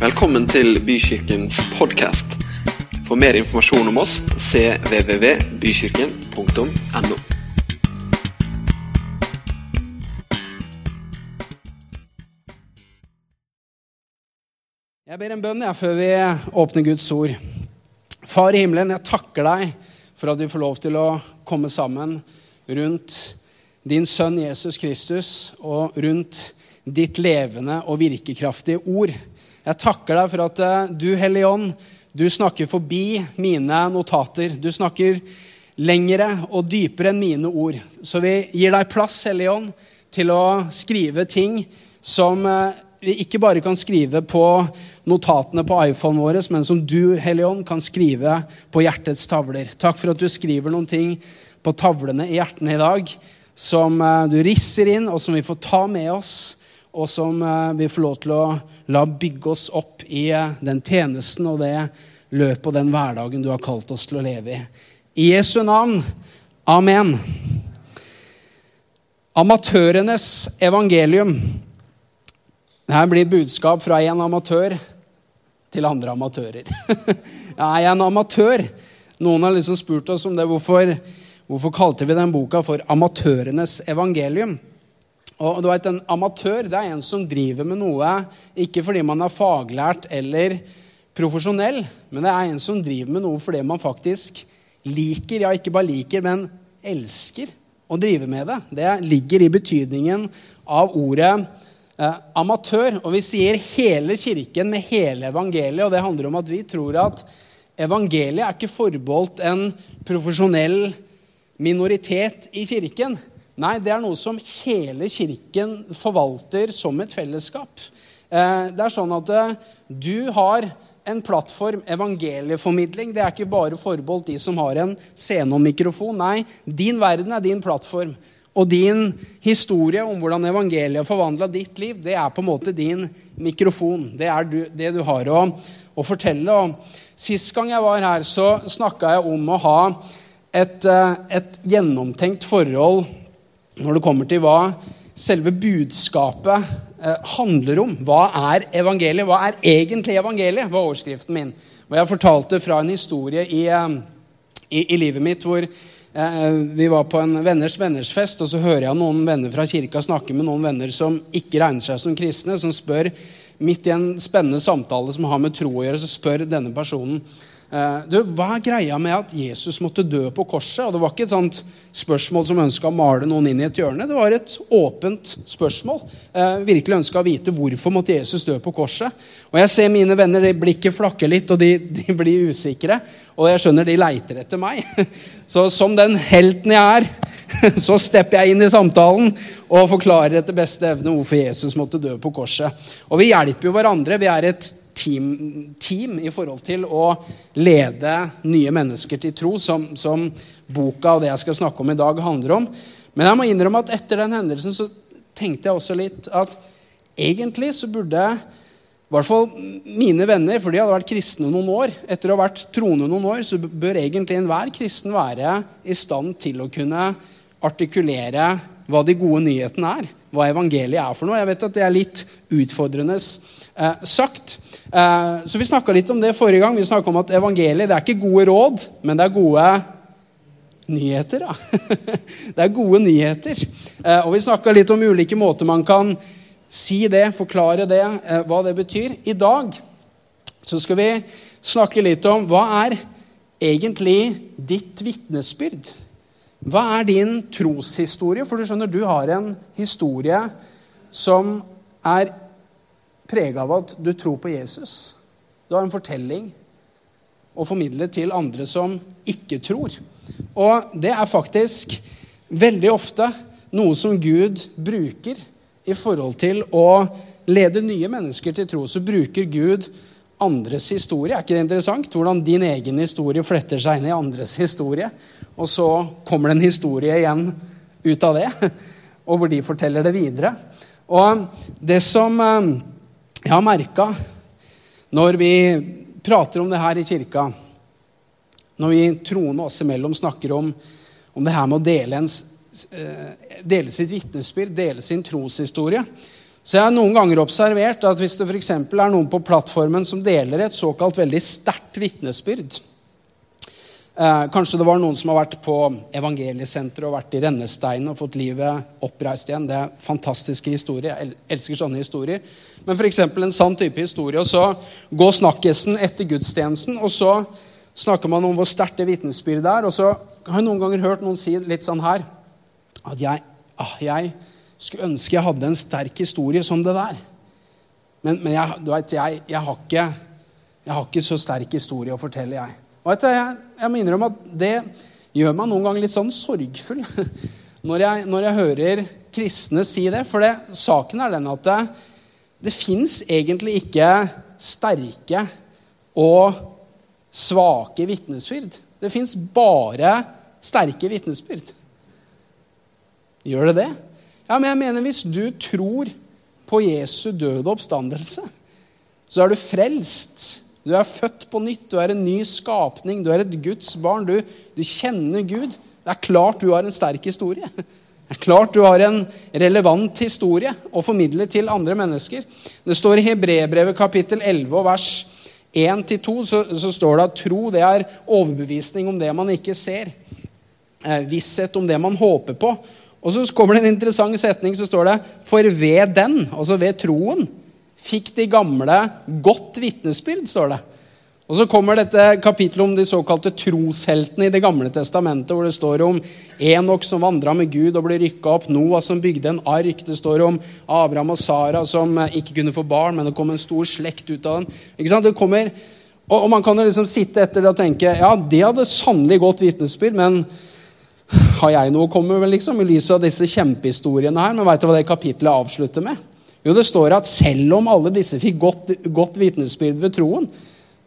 Velkommen til Bykirkens podkast. For mer informasjon om oss cvvvbykirken.no. Jeg ber en bønn jeg, før vi åpner Guds ord. Far i himmelen, jeg takker deg for at vi får lov til å komme sammen rundt din sønn Jesus Kristus og rundt ditt levende og virkekraftige ord. Jeg takker deg for at eh, du, Hellige Ånd, du snakker forbi mine notater. Du snakker lengre og dypere enn mine ord. Så vi gir deg plass, Hellige Ånd, til å skrive ting som eh, vi ikke bare kan skrive på notatene på iPhonen vår, men som du, Hellige Ånd, kan skrive på hjertets tavler. Takk for at du skriver noen ting på tavlene i hjertene i dag som eh, du risser inn, og som vi får ta med oss, og som eh, vi får lov til å la bygge oss opp i eh, den tjenesten og det løpet og den hverdagen du har kalt oss til å leve i. I Jesu navn. Amen. Amatørenes evangelium. Dette blir et budskap fra en amatør til andre amatører. Jeg er en amatør. Noen har liksom spurt oss om det. Hvorfor, hvorfor kalte vi den boka for 'Amatørenes evangelium'? Og du vet, En amatør det er en som driver med noe ikke fordi man er faglært eller profesjonell, men det er en som driver med noe fordi man faktisk liker, ja, ikke bare liker, men elsker å drive med det. Det ligger i betydningen av ordet eh, amatør. Og vi sier hele kirken med hele evangeliet, og det handler om at vi tror at evangeliet er ikke forbeholdt en profesjonell minoritet i kirken. Nei, det er noe som hele kirken forvalter som et fellesskap. Eh, det er sånn at eh, du har en plattform, evangelieformidling. Det er ikke bare forbeholdt de som har en scene og mikrofon. Nei, din verden er din plattform. Og din historie om hvordan evangeliet forvandla ditt liv, det er på en måte din mikrofon. Det er du, det du har å, å fortelle. Og sist gang jeg var her, så snakka jeg om å ha et, eh, et gjennomtenkt forhold når det kommer til hva selve budskapet eh, handler om. Hva er evangeliet? Hva er egentlig evangeliet? var overskriften min. Og jeg fortalte fra en historie i, eh, i, i livet mitt hvor eh, vi var på en venners venners fest, og så hører jeg noen venner fra kirka snakke med noen venner som ikke regner seg som kristne, som spør midt i en spennende samtale som har med tro å gjøre, så spør denne personen du, Hva er greia med at Jesus måtte dø på korset? Og Det var ikke et sånt spørsmål som ønska å male noen inn i et hjørne. Det var et åpent spørsmål. Eh, virkelig ønska å vite hvorfor måtte Jesus dø på korset. Og Jeg ser mine venner, det blikket flakker litt, og de, de blir usikre. Og jeg skjønner de leiter etter meg. Så som den helten jeg er, så stepper jeg inn i samtalen og forklarer etter beste evne hvorfor Jesus måtte dø på korset. Og vi hjelper jo hverandre. Vi er et team, team, i forhold til å lede nye mennesker til tro, som, som, boka og det jeg skal snakke om i dag, handler om. Men jeg må innrømme at etter den hendelsen så tenkte jeg også litt at egentlig så burde i hvert fall mine venner, for de hadde vært kristne noen år, etter å ha vært troende noen år, så bør egentlig enhver kristen være i stand til å kunne artikulere hva de gode nyhetene er. Hva evangeliet er for noe. Jeg vet at det er litt utfordrende eh, sagt. Eh, så Vi snakka litt om det forrige gang. Vi snakka om at evangeliet det er ikke gode råd, men det er gode nyheter. Da. det er gode nyheter. Eh, og vi snakka litt om ulike måter man kan si det, forklare det, eh, hva det betyr. I dag så skal vi snakke litt om hva er egentlig ditt vitnesbyrd? Hva er din troshistorie? For du skjønner, du har en historie som er prega av at du tror på Jesus. Du har en fortelling å formidle til andre som ikke tror. Og det er faktisk veldig ofte noe som Gud bruker i forhold til å lede nye mennesker til tro. Så bruker Gud andres historie. Er ikke det interessant? Hvordan din egen historie fletter seg inn i andres historie. Og så kommer det en historie igjen ut av det, og hvor de forteller det videre. Og det som eh, jeg har merka når vi prater om det her i kirka, når vi troende oss imellom snakker om, om det her med å dele, ens, eh, dele sitt vitnesbyrd, dele sin troshistorie, Så jeg har noen ganger observert at hvis det f.eks. er noen på plattformen som deler et såkalt veldig sterkt vitnesbyrd eh, Kanskje det var noen som har vært på evangeliesenteret og vært i rennesteinen og fått livet oppreist igjen. Det er fantastiske historier. Jeg elsker sånne historier. Men f.eks. en sann type historie. Og så går snakkisen etter gudstjenesten, og så snakker man om hvor sterkt det vitnesbyrdet er. Og så har jeg noen ganger hørt noen si litt sånn her at jeg, ah, jeg skulle ønske jeg hadde en sterk historie som det der. Men, men jeg, vet, jeg, jeg, har ikke, jeg, har ikke, så sterk historie å fortelle, jeg. Og du, jeg, jeg minner om at det gjør meg noen ganger litt sånn sorgfull når jeg, når jeg hører kristne si det. For det, saken er den at det, det fins egentlig ikke sterke og svake vitnesbyrd. Det fins bare sterke vitnesbyrd. Gjør det det? Ja, men jeg mener hvis du tror på Jesu døde oppstandelse, så er du frelst. Du er født på nytt, du er en ny skapning, du er et Guds barn. Du, du kjenner Gud. Det er klart du har en sterk historie. Det er klart du har en relevant historie å formidle til andre mennesker. Det står i Hebrebrevet kapittel 11 og vers 1-2 så, så står det at tro det er overbevisning om det man ikke ser. Eh, visshet om det man håper på. Og så kommer det en interessant setning, så står det For ved den, altså ved troen, fikk de gamle godt vitnesbyrd, står det. Og så kommer dette kapittelet om de såkalte trosheltene i Det gamle testamentet, hvor det står om Enok som vandra med Gud og ble rykka opp, Noah som bygde en ark, det står om Abraham og Sara som ikke kunne få barn, men det kom en stor slekt ut av den. Ikke sant? Det kommer, og, Man kan jo liksom sitte etter det og tenke ja, det hadde sannelig godt vitnesbyrd, men har jeg noe å komme med liksom, i lys av disse kjempehistoriene her? Men veit du hva det kapitlet avslutter med? Jo, det står at selv om alle disse fikk godt, godt vitnesbyrd ved troen,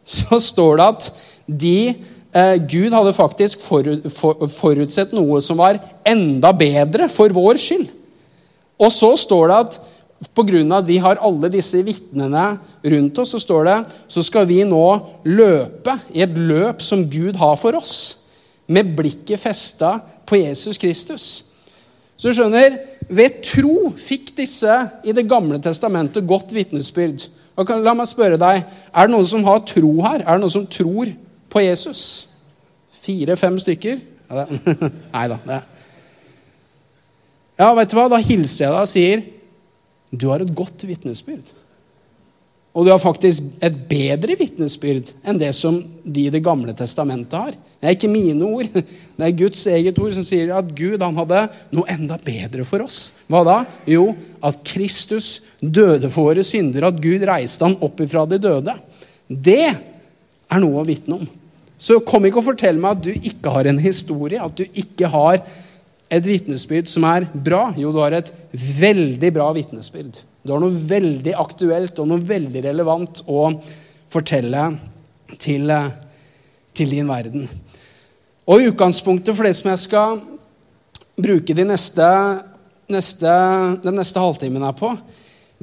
så står det at de eh, Gud hadde faktisk forut, for, forutsett noe som var enda bedre for vår skyld. Og så står det at pga. at vi har alle disse vitnene rundt oss, så står det så skal vi nå løpe i et løp som Gud har for oss med blikket festa på Jesus Kristus. Så du skjønner, ved tro fikk disse i Det gamle testamentet godt vitnesbyrd. La meg spørre deg, Er det noen som har tro her? Er det noen som tror på Jesus? Fire-fem stykker? Ja, Nei da. Ja, vet du hva? Da hilser jeg deg og sier du har et godt vitnesbyrd. Og du har faktisk et bedre vitnesbyrd enn det som de i Det gamle testamentet har. Det er ikke mine ord. Det er Guds eget ord som sier at Gud han hadde noe enda bedre for oss. Hva da? Jo, at Kristus døde for våre synder. At Gud reiste ham opp ifra de døde. Det er noe å vitne om. Så kom ikke og fortell meg at du ikke har en historie, at du ikke har et vitnesbyrd som er bra. Jo, du har et veldig bra vitnesbyrd. Du har noe veldig aktuelt og noe veldig relevant å fortelle til, til din verden. Og i utgangspunktet for det som jeg skal bruke de neste, neste, den neste halvtimen her på,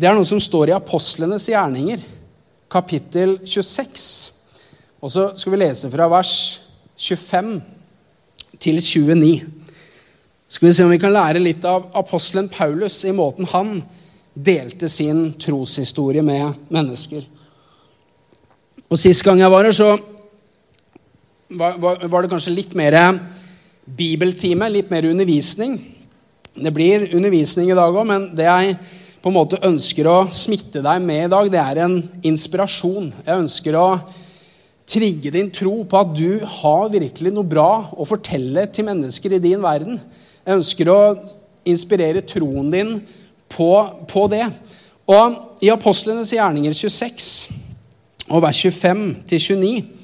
det er noe som står i Apostlenes gjerninger, kapittel 26. Og så skal vi lese fra vers 25 til 29. Skal vi se om vi kan lære litt av apostelen Paulus i måten han delte sin troshistorie med mennesker. Og Sist gang jeg var her, så var det kanskje litt mer bibeltime, litt mer undervisning. Det blir undervisning i dag òg, men det jeg på en måte ønsker å smitte deg med i dag, det er en inspirasjon. Jeg ønsker å trigge din tro på at du har virkelig noe bra å fortelle til mennesker i din verden. Jeg ønsker å inspirere troen din på, på det. Og i Apostlenes gjerninger 26 og vers 25-29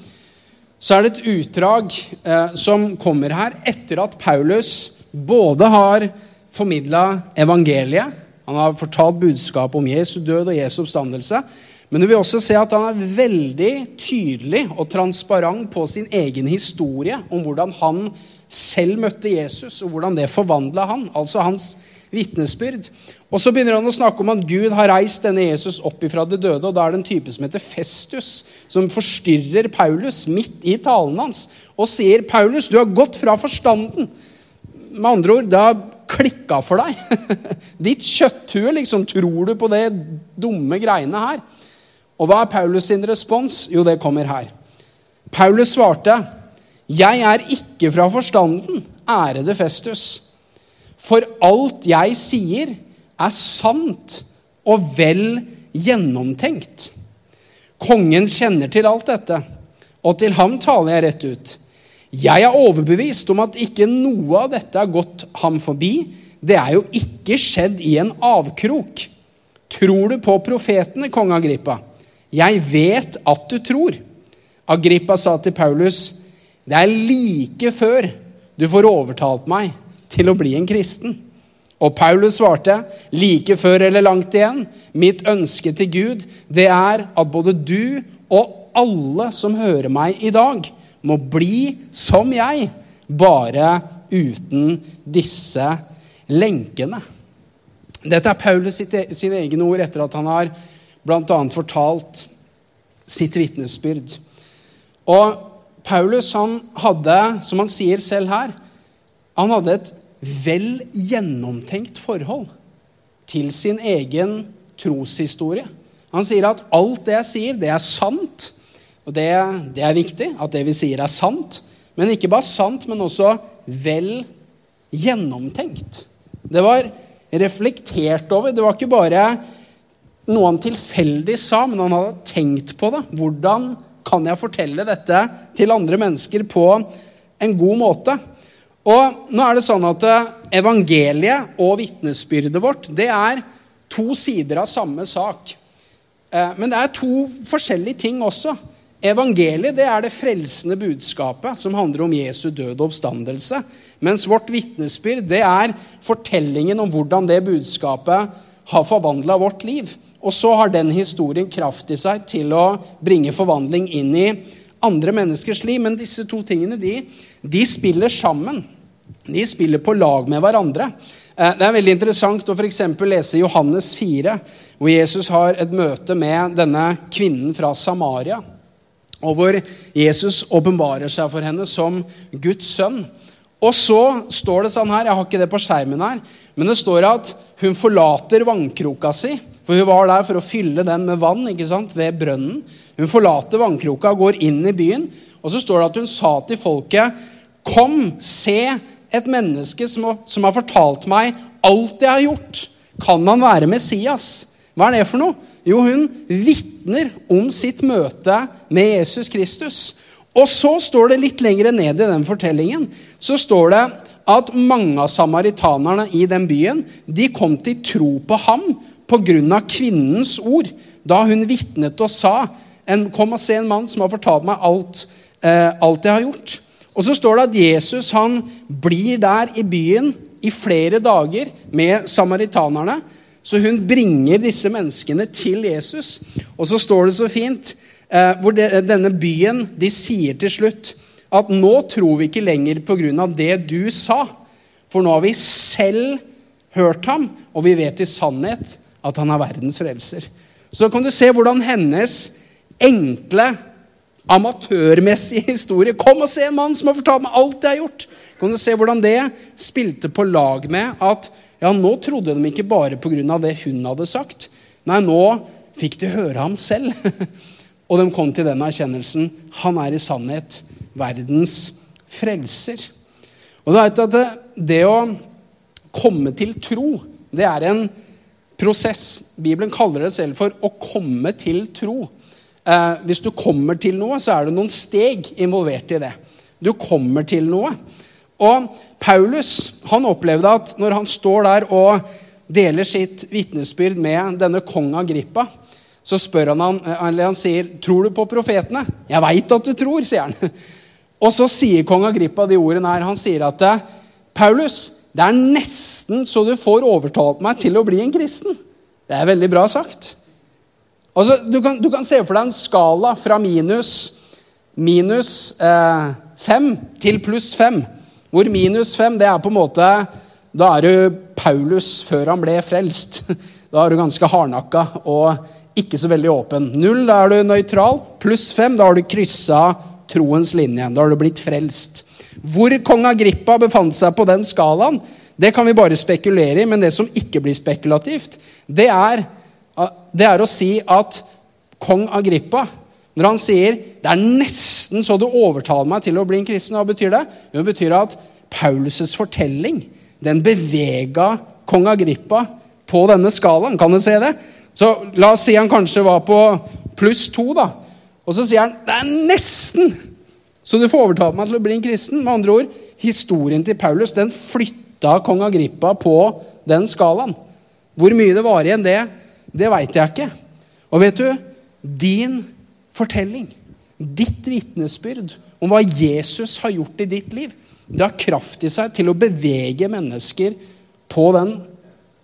så er det et utdrag eh, som kommer her etter at Paulus både har formidla evangeliet, han har fortalt budskap om Jesu død og Jesu oppstandelse, men du vil også se at han er veldig tydelig og transparent på sin egen historie om hvordan han selv møtte Jesus, og hvordan det forvandla han. Altså hans vitnesbyrd. Og så begynner han å snakke om at Gud har reist denne Jesus opp ifra det døde. og Da er det en type som heter Festus, som forstyrrer Paulus midt i talen hans og sier, 'Paulus, du har gått fra forstanden.' Med andre ord, da klikka for deg? Ditt kjøtthue, liksom. Tror du på det dumme greiene her? Og hva er Paulus sin respons? Jo, det kommer her. Paulus svarte, 'Jeg er ikke fra forstanden, ærede Festus.' 'For alt jeg sier, er sant og vel gjennomtenkt.' Kongen kjenner til alt dette, og til ham taler jeg rett ut. Jeg er overbevist om at ikke noe av dette har gått ham forbi. Det er jo ikke skjedd i en avkrok. Tror du på profetene, kong Agrippa? Jeg vet at du tror. Agrippa sa til Paulus, det er like før du får overtalt meg til å bli en kristen. Og Paulus svarte, like før eller langt igjen, mitt ønske til Gud, det er at både du og alle som hører meg i dag, må bli som jeg, bare uten disse lenkene. Dette er Paulus e-, sine egne ord etter at han har bl.a. fortalt sitt vitnesbyrd. Og Paulus han hadde, som han sier selv her, han hadde et vel gjennomtenkt forhold til sin egen troshistorie. Han sier at alt det jeg sier, det er sant. Og det, det, er viktig at det vi sier, er sant. Men ikke bare sant, men også vel gjennomtenkt. Det var reflektert over. Det var ikke bare noe han tilfeldig sa, men han hadde tenkt på det. Hvordan kan jeg fortelle dette til andre mennesker på en god måte? Og nå er det sånn at eh, Evangeliet og vitnesbyrdet vårt det er to sider av samme sak. Eh, men det er to forskjellige ting også. Evangeliet det er det frelsende budskapet som handler om Jesu død og oppstandelse. Mens vårt vitnesbyrd det er fortellingen om hvordan det budskapet har forvandla vårt liv. Og så har den historien kraft i seg til å bringe forvandling inn i andre menneskers liv. Men disse to tingene de, de spiller sammen. De spiller på lag med hverandre. Eh, det er veldig interessant å for lese Johannes 4, hvor Jesus har et møte med denne kvinnen fra Samaria og hvor Jesus åpenbarer seg for henne som Guds sønn. Og så står det sånn her, jeg har ikke det på skjermen her, men det står at hun forlater vannkroka si. For hun var der for å fylle den med vann ikke sant, ved brønnen. Hun forlater vannkroka går inn i byen. Og så står det at hun sa til folket, 'Kom, se et menneske som som har fortalt meg alt jeg har gjort.' Kan han være Messias? Hva er det for noe? Jo, hun vitner om sitt møte med Jesus Kristus. Og så står det litt lenger ned i den fortellingen så står det at mange av samaritanerne i den byen de kom til tro på ham pga. kvinnens ord da hun vitnet og sa en, 'Kom og se en mann som har fortalt meg alt, eh, alt jeg har gjort'. Og så står det at Jesus han blir der i byen i flere dager med samaritanerne. Så hun bringer disse menneskene til Jesus. Og så står det så fint eh, hvor de, denne byen de sier til slutt at nå tror vi ikke lenger pga. det du sa, for nå har vi selv hørt ham, og vi vet i sannhet at han er verdens frelser. Så kan du se hvordan hennes enkle, amatørmessige historie Kom og se en mann som har fortalt meg alt jeg har gjort! Kan du se hvordan det spilte på lag med at ja, nå trodde de ikke bare pga. det hun hadde sagt. Nei, nå fikk de høre ham selv. og de kom til den erkjennelsen. Han er i sannhet verdens frelser. Og du vet at det, det å komme til tro, det er en prosess. Bibelen kaller det selv for å komme til tro. Eh, hvis du kommer til noe, så er det noen steg involvert i det. Du kommer til noe. Og Paulus han opplevde at når han står der og deler sitt vitnesbyrd med denne kong Agrippa, så spør han, han, eller han sier, 'Tror du på profetene?' 'Jeg veit at du tror', sier han. Og så sier kong Agrippa de ordene her. Han sier at 'Paulus, det er nesten så du får overtalt meg til å bli en kristen'. Det er veldig bra sagt. Altså, du, kan, du kan se for deg en skala fra minus minus eh, fem til pluss fem. Hvor minus fem, det er på en måte Da er du Paulus før han ble frelst. Da er du ganske hardnakka og ikke så veldig åpen. Null, da er du nøytral. Pluss fem, da har du kryssa troens linje. Da har du blitt frelst. Hvor kong Agrippa befant seg på den skalaen, Det kan vi bare spekulere i, men det som ikke blir spekulativt, det er, det er å si at kong Agrippa når han sier 'det er nesten så du overtaler meg til å bli en kristen', hva betyr det? Det betyr at Paulus' fortelling den bevega kong Agrippa på denne skalaen. Kan du se det? Så La oss si han kanskje var på pluss to, da. Og så sier han 'det er nesten så du får overtale meg til å bli en kristen'. Med andre ord, historien til Paulus den flytta kong Agrippa på den skalaen. Hvor mye det var igjen, det, det veit jeg ikke. Og vet du, din fortelling, ditt vitnesbyrd om hva Jesus har gjort i ditt liv, det har kraft i seg til å bevege mennesker på den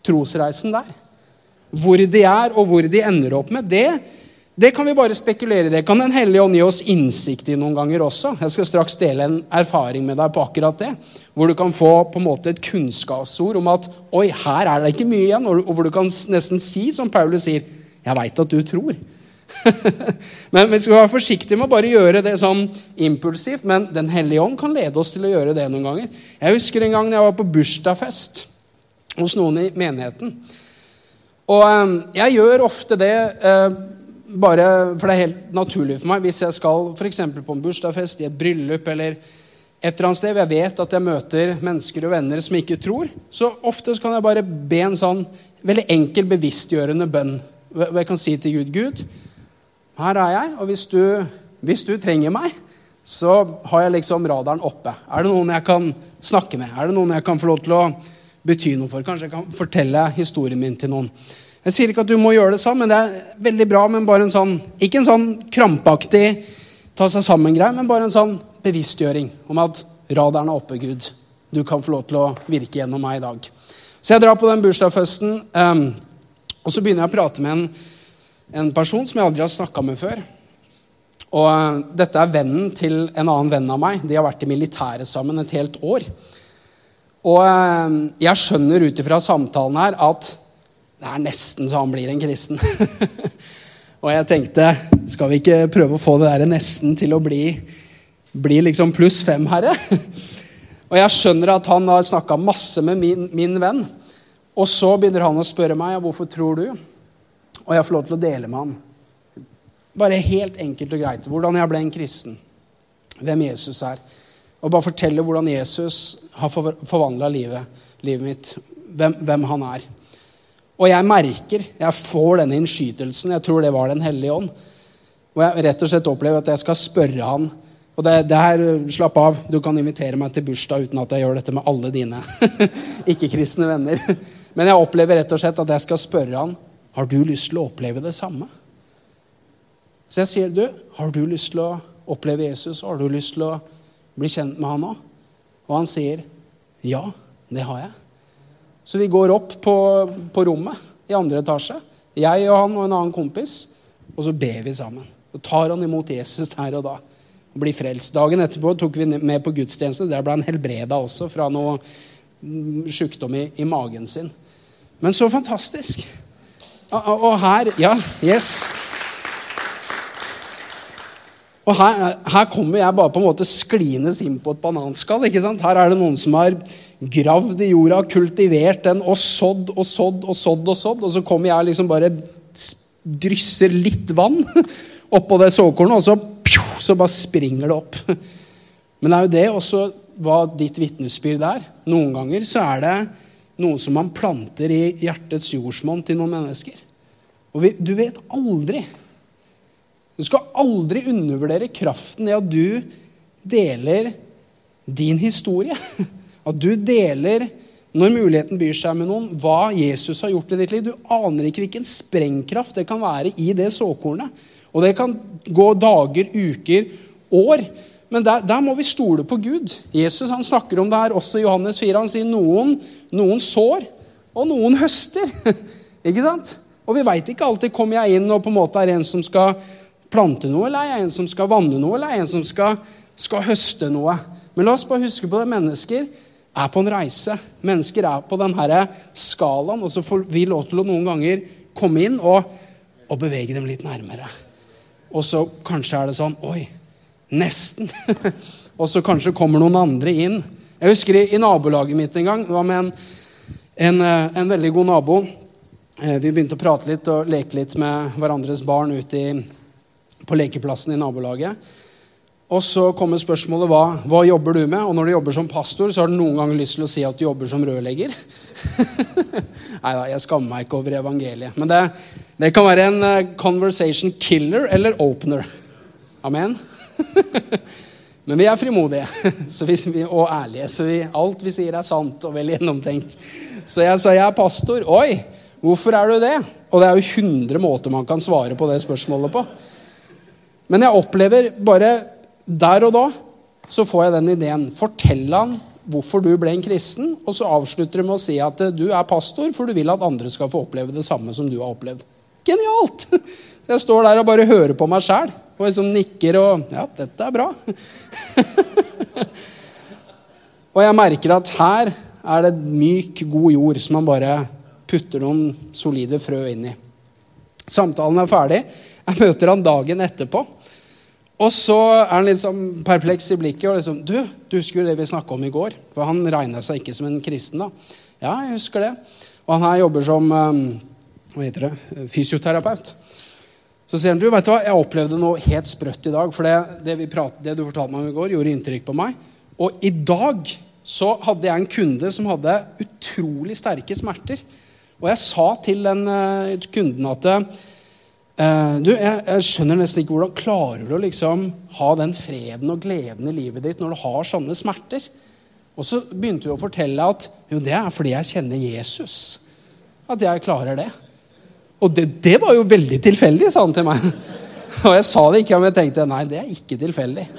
trosreisen der. Hvor de er, og hvor de ender opp med, det, det kan vi bare spekulere i. Det kan Den hellige ånd gi oss innsikt i noen ganger også. Jeg skal straks dele en erfaring med deg på akkurat det. Hvor du kan få på en måte et kunnskapsord om at oi, her er det ikke mye igjen. Og hvor du kan nesten si som Paulus sier, jeg veit at du tror. men vi skal være forsiktige med å bare gjøre det sånn impulsivt. Men Den hellige ånd kan lede oss til å gjøre det noen ganger. Jeg husker en gang jeg var på bursdagsfest hos noen i menigheten. Og eh, jeg gjør ofte det eh, bare for det er helt naturlig for meg. Hvis jeg skal f.eks. på en bursdagsfest, i et bryllup eller et eller annet sted, hvor jeg vet at jeg møter mennesker og venner som ikke tror, så ofte så kan jeg bare be en sånn veldig enkel, bevisstgjørende bønn. Hvor Jeg kan si til Gud Gud, her er jeg, og hvis du, hvis du trenger meg, så har jeg liksom radaren oppe. Er det noen jeg kan snakke med? Er det noen jeg kan få lov til å bety noe for? Kanskje jeg kan fortelle historien min til noen. Jeg sier ikke at du må gjøre det sånn, men det er veldig bra. men bare en sånn, Ikke en sånn krampaktig ta seg sammen-greie, men bare en sånn bevisstgjøring om at radaren er oppe, Gud. Du kan få lov til å virke gjennom meg i dag. Så jeg drar på den bursdagsfesten, um, og så begynner jeg å prate med en en person som jeg aldri har snakka med før. Og uh, Dette er vennen til en annen venn av meg. De har vært i militæret sammen et helt år. Og uh, jeg skjønner ut ifra samtalen her at det er nesten så han blir en kristen. og jeg tenkte, skal vi ikke prøve å få det der nesten til å bli, bli liksom pluss fem, herre? og jeg skjønner at han har snakka masse med min, min venn. Og så begynner han å spørre meg hvorfor tror du og jeg får lov til å dele med ham. Bare helt enkelt og greit hvordan jeg ble en kristen. Hvem Jesus er. Og bare fortelle hvordan Jesus har forvandla livet, livet, mitt. Hvem, hvem, han er. Og jeg merker, jeg får denne innskytelsen. Jeg tror det var Den hellige ånd. Og jeg rett og slett opplever at jeg skal spørre han og det, det her, Slapp av, du kan invitere meg til bursdag uten at jeg gjør dette med alle dine ikke-kristne venner. Men jeg opplever rett og slett at jeg skal spørre han har du lyst til å oppleve det samme? Så jeg sier, du, har du lyst til å oppleve Jesus? Har du lyst til å bli kjent med han òg? Og han sier, ja, det har jeg. Så vi går opp på, på rommet i andre etasje, jeg og han og en annen kompis, og så ber vi sammen. Og tar han imot Jesus der og da. Og blir frelst. Dagen etterpå tok vi med på gudstjeneste. Der ble han helbreda også fra noe sjukdom i, i magen sin. Men så fantastisk. Og her Ja, yes. Og her, her, kommer jeg bare på en måte skliende inn på et bananskall. ikke sant? Her er det noen som har gravd i jorda, kultivert den og sådd og sådd og sådd. Og sådd, og så kommer jeg liksom bare drysser litt vann oppå det såkornet, og så, pju, så bare springer det opp. Men det er jo det også hva ditt vitnesbyrd er. Noen ganger så er det noe som man planter i hjertets jordsmonn til noen mennesker. Og vi, du vet aldri Du skal aldri undervurdere kraften i at du deler din historie. At du deler, når muligheten byr seg med noen, hva Jesus har gjort i ditt liv. Du aner ikke hvilken sprengkraft det kan være i det såkornet. Og det kan gå dager, uker, år. Men der, der, må vi stole på Gud. Jesus han snakker om det her også i Johannes 4. Han sier noen, noen sår, og noen høster. ikke sant? Og vi veit ikke alltid kommer jeg inn og på en måte er en som skal plante noe, eller er jeg en som skal vanne noe, eller er jeg en som skal, skal høste noe. Men la oss bare huske på det. Mennesker er på en reise. Mennesker er på denne skalaen, og så får vi lov til å noen ganger komme inn og, og bevege dem litt nærmere. Og så kanskje er det sånn Oi, Nesten. og så kanskje kommer noen andre inn. Jeg husker i, i nabolaget mitt en gang. Det var med en, en, eh, en veldig god nabo. Eh, vi begynte å prate litt og leke litt med hverandres barn ute på lekeplassen i nabolaget. Og så kommer spørsmålet hva, hva jobber du med? Og når du jobber som pastor, så har du noen ganger lyst til å si at du jobber som rørlegger. Nei da, jeg skammer meg ikke over evangeliet. Men det, det kan være en uh, conversation killer eller opener. Amen. Men vi er frimodige vi, og ærlige, så vi, alt vi sier, er sant og vel gjennomtenkt. Så jeg sa jeg er pastor. Oi, hvorfor er du det? Og det er jo 100 måter man kan svare på det spørsmålet på. Men jeg opplever bare der og da så får jeg den ideen. Fortell han hvorfor du ble en kristen, og så avslutter du med å si at du er pastor, for du vil at andre skal få oppleve det samme som du har opplevd. Genialt! Jeg står der og bare hører på meg sjæl og liksom nikker og Ja, dette er bra. og jeg merker at her er det myk, god jord som man bare putter noen solide frø inn i. Samtalen er ferdig. Jeg møter han dagen etterpå. Og så er han litt sånn perpleks i blikket. og liksom, 'Du, du husker det vi snakka om i går?' For han regna seg ikke som en kristen. da. 'Ja, jeg husker det.' Og han her jobber som um, hva heter det, fysioterapeut. Så sier han, 'Du, vet du hva, jeg opplevde noe helt sprøtt i dag.' For det, det, prat, det du fortalte meg om i går, gjorde inntrykk på meg. Og i dag så hadde jeg en kunde som hadde utrolig sterke smerter. Og jeg sa til den uh, kunden at Uh, du, jeg, jeg, skjønner nesten ikke hvordan klarer du å liksom ha den freden og gleden i livet ditt når du har sånne smerter. Og så begynte du å fortelle at jo, det er fordi jeg kjenner Jesus. At jeg klarer det. Og det, det var jo veldig tilfeldig, sa han til meg. Og jeg sa det ikke, men jeg tenkte nei, det er ikke tilfeldig.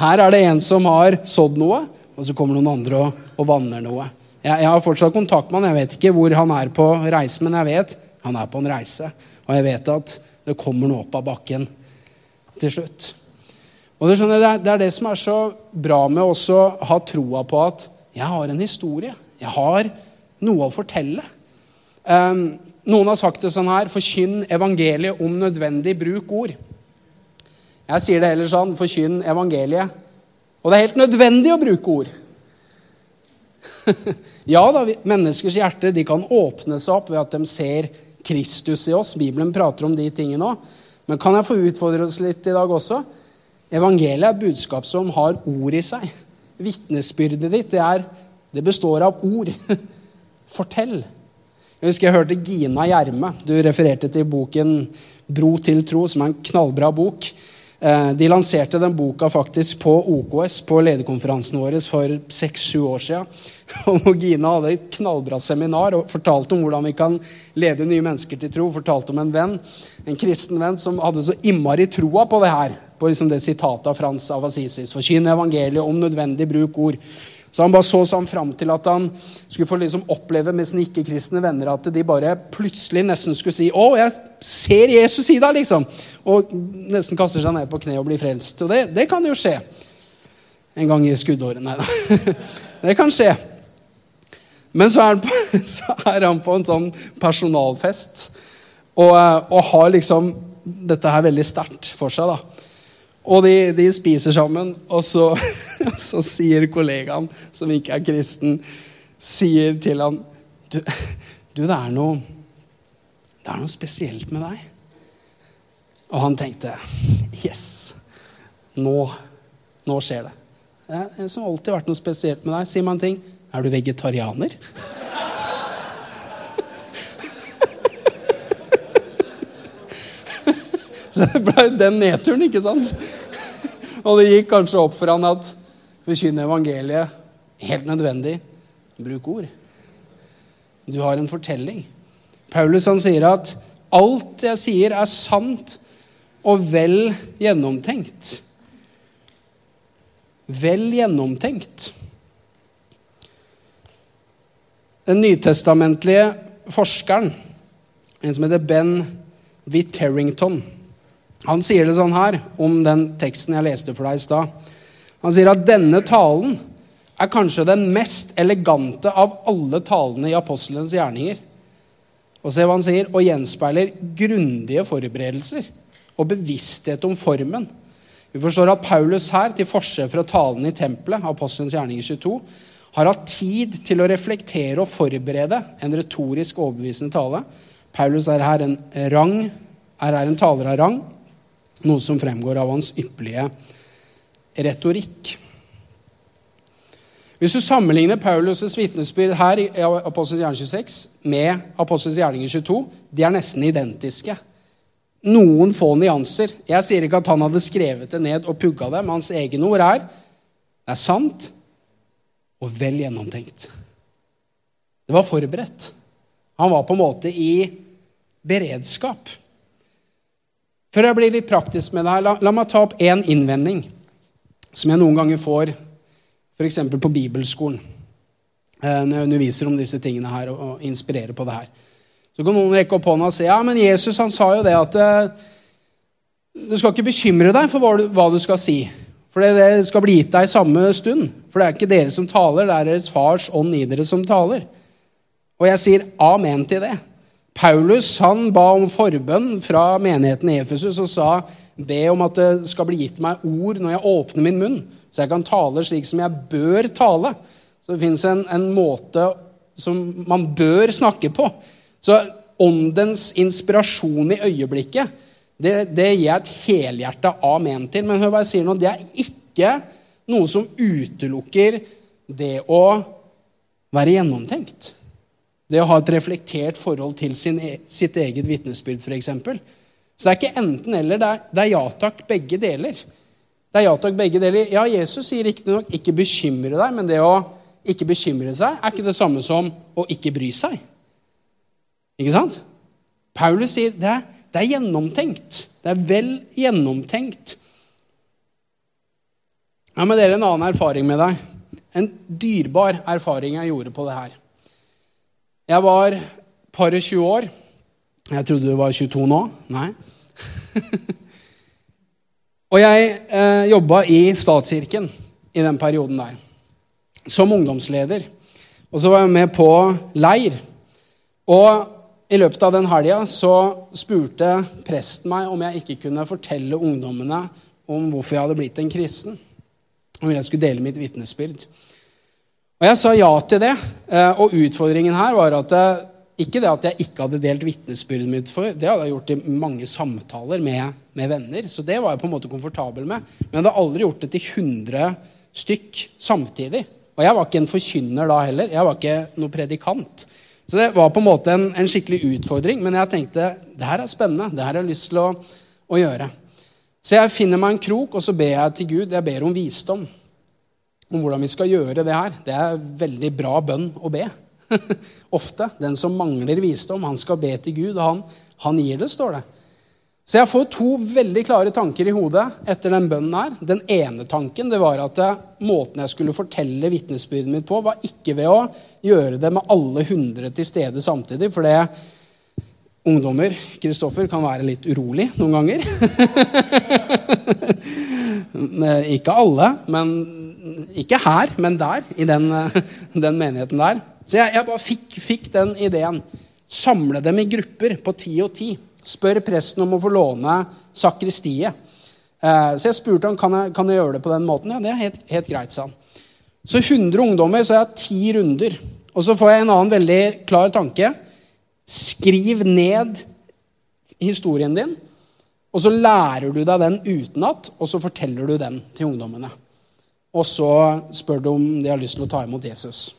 Her er det en som har sådd noe, og så kommer noen andre og, og vanner noe. Jeg, jeg har fortsatt kontakt med han. Jeg vet ikke hvor han er på reise, men jeg vet han er på en reise. Og jeg vet at det kommer noe opp av bakken til slutt. Og det, skjønner, det er det som er så bra med å ha troa på at jeg har en historie. Jeg har noe å fortelle. Um, noen har sagt det sånn her Forkynn evangeliet om nødvendig. Bruk ord. Jeg sier det heller sånn Forkynn evangeliet. Og det er helt nødvendig å bruke ord. ja da, menneskers hjerter kan åpne seg opp ved at de ser Kristus i oss. Bibelen prater om de tingene òg. Men kan jeg få utfordre oss litt i dag også? Evangeliet er et budskap som har ord i seg. Vitnesbyrdet ditt det, er, det består av ord. Fortell. Jeg husker jeg hørte Gina Gjerme. Du refererte til boken 'Bro til tro', som er en knallbra bok. Eh, de lanserte den boka faktisk på OKS, på lederkonferansen vår, for seks-sju år siden. Og Gina hadde et knallbra seminar og fortalte om hvordan vi kan lede nye mennesker til tro. Fortalte om en venn, en kristen venn som hadde så innmari troa på det her. På liksom det sitatet av Frans av Assisis. Forkynne evangeliet om nødvendig bruk ord. Så han bare så seg fram til at han skulle få liksom oppleve med sine ikke-kristne venner at de bare plutselig nesten skulle si 'Å, jeg ser Jesus i deg', liksom. Og nesten kaster seg ned på kne og blir frelst. Og det, det kan jo skje. En gang i skuddåret. Nei da. Det kan skje. Men så er, på, så er, han på en sånn personalfest og, og har liksom dette her veldig sterkt for seg. da. Og de, de spiser sammen, og så, så, sier kollegaen, som ikke er kristen, sier til han du, du, det er noe Det er noe spesielt med deg. Og han tenkte Yes! Nå, nå skjer det. Det har alltid vært noe spesielt med deg. Sier man ting. Er du vegetarianer? Så det ble den nedturen, ikke sant? Og det gikk kanskje opp for han at forkynne evangeliet helt nødvendig. Bruk ord. Du har en fortelling. Paulus han sier at alt jeg sier, er sant og vel gjennomtenkt. Vel gjennomtenkt. Den nytestamentlige forskeren, en som heter Ben Witterington, han sier det sånn her om den teksten jeg leste for deg i stad. Han sier at denne talen er kanskje den mest elegante av alle talene i apostelens gjerninger. Og se hva han sier, og gjenspeiler grundige forberedelser og bevissthet om formen. Vi forstår at Paulus her, til forskjell fra talen i tempelet, Apostelens gjerninger 22, har hatt tid til å reflektere og forberede en retorisk overbevisende tale. Paulus er her en, rang, er her en taler av rang, noe som fremgår av hans ypperlige retorikk. Hvis du sammenligner Paulus' vitnesbyrd her i Apostelens gjerning 26 med Apostelens gjerninger 22, de er nesten identiske. Noen få nyanser. Jeg sier ikke at han hadde skrevet det ned og pugga det, men hans egne ord er det er sant og vel gjennomtenkt. Det var forberedt. Han var på en måte i beredskap. For å bli litt praktisk med det her, la, la meg ta opp én innvending som jeg noen ganger får f.eks. på bibelskolen eh, når jeg underviser om disse tingene her og inspirerer på det her. Så kan noen rekke opp hånda og si ja, men Jesus han sa jo det at eh, du skal ikke bekymre deg for hva du, hva du skal si. For det skal bli gitt deg i samme stund. For det er ikke dere som taler, det er deres fars ånd i dere som taler. Og jeg sier amen til det. Paulus han ba om forbønn fra menigheten i Efesus og sa be om at det skal bli gitt meg ord når jeg åpner min munn, så jeg kan tale slik som jeg bør tale. Så det fins en, en måte som man bør snakke på. Så åndens inspirasjon i øyeblikket det, det gir jeg et helhjerta amen til. Men hør hva jeg sier nå, det er ikke noe som utelukker det å være gjennomtenkt. Det å ha et reflektert forhold til sin, e, sitt eget vitnesbyrd, f.eks. Så det er ikke enten-eller. Det, det, er ja takk, begge deler. Det er ja takk, begge deler. Ja, Jesus sier riktignok 'ikke bekymre deg', men det å ikke bekymre seg er ikke det samme som å ikke bry seg. Ikke sant? Paulus sier det er det er gjennomtenkt. Det er vel gjennomtenkt. Jeg må dele en annen erfaring med deg. En dyrbar erfaring jeg gjorde på det her. Jeg var par og 20 år. Jeg trodde du var 22 nå. Nei. og jeg eh, jobba i statskirken i den perioden der. Som ungdomsleder. Og så var jeg med på leir. Og i løpet av den helga så spurte presten meg om jeg ikke kunne fortelle ungdommene om hvorfor jeg hadde blitt en kristen. Om jeg skulle dele mitt vitnesbyrd. Og Jeg sa ja til det. Eh, og utfordringen her var at eh, ikke det at jeg ikke hadde delt vitnesbyrdet mitt for, det hadde jeg gjort i mange samtaler med, med, venner. Så det var jeg på en måte komfortabel med. Men jeg hadde aldri gjort det til 100 stykk samtidig. Og jeg var ikke en forkynner da heller. Jeg var ikke noe predikant. Så det var på en måte en, en, skikkelig utfordring. Men jeg tenkte det her er spennende. Det her har jeg lyst til å, å, gjøre. Så jeg finner meg en krok, og så ber jeg til Gud. Jeg ber om visdom. Om hvordan vi skal gjøre det her. Det er veldig bra bønn å be. Ofte. Den som mangler visdom, han skal be til Gud, og han, han gir det, står det. Så jeg får to veldig klare tanker i hodet etter den bønnen her. Den ene tanken det var at måten jeg skulle fortelle vitnesbyrdet mitt på, var ikke ved å gjøre det med alle hundre til stede samtidig. For det ungdommer Kristoffer, kan være litt urolig noen ganger. ikke alle, men ikke her, men der. I den, den menigheten der. Så jeg, jeg bare fikk, fikk den ideen. Samle dem i grupper på ti og ti spør presten om å få låne sakristiet. Eh, så jeg spurte ham kan jeg kan jeg gjøre det på den måten. Ja, det er helt, helt greit, sa han. Så 100 ungdommer, så jeg har ti runder. Og så får jeg en annen veldig klar tanke. Skriv ned historien din, og så lærer du deg den utenat, og så forteller du den til ungdommene. Og så spør de om de har lyst til å ta imot Jesus.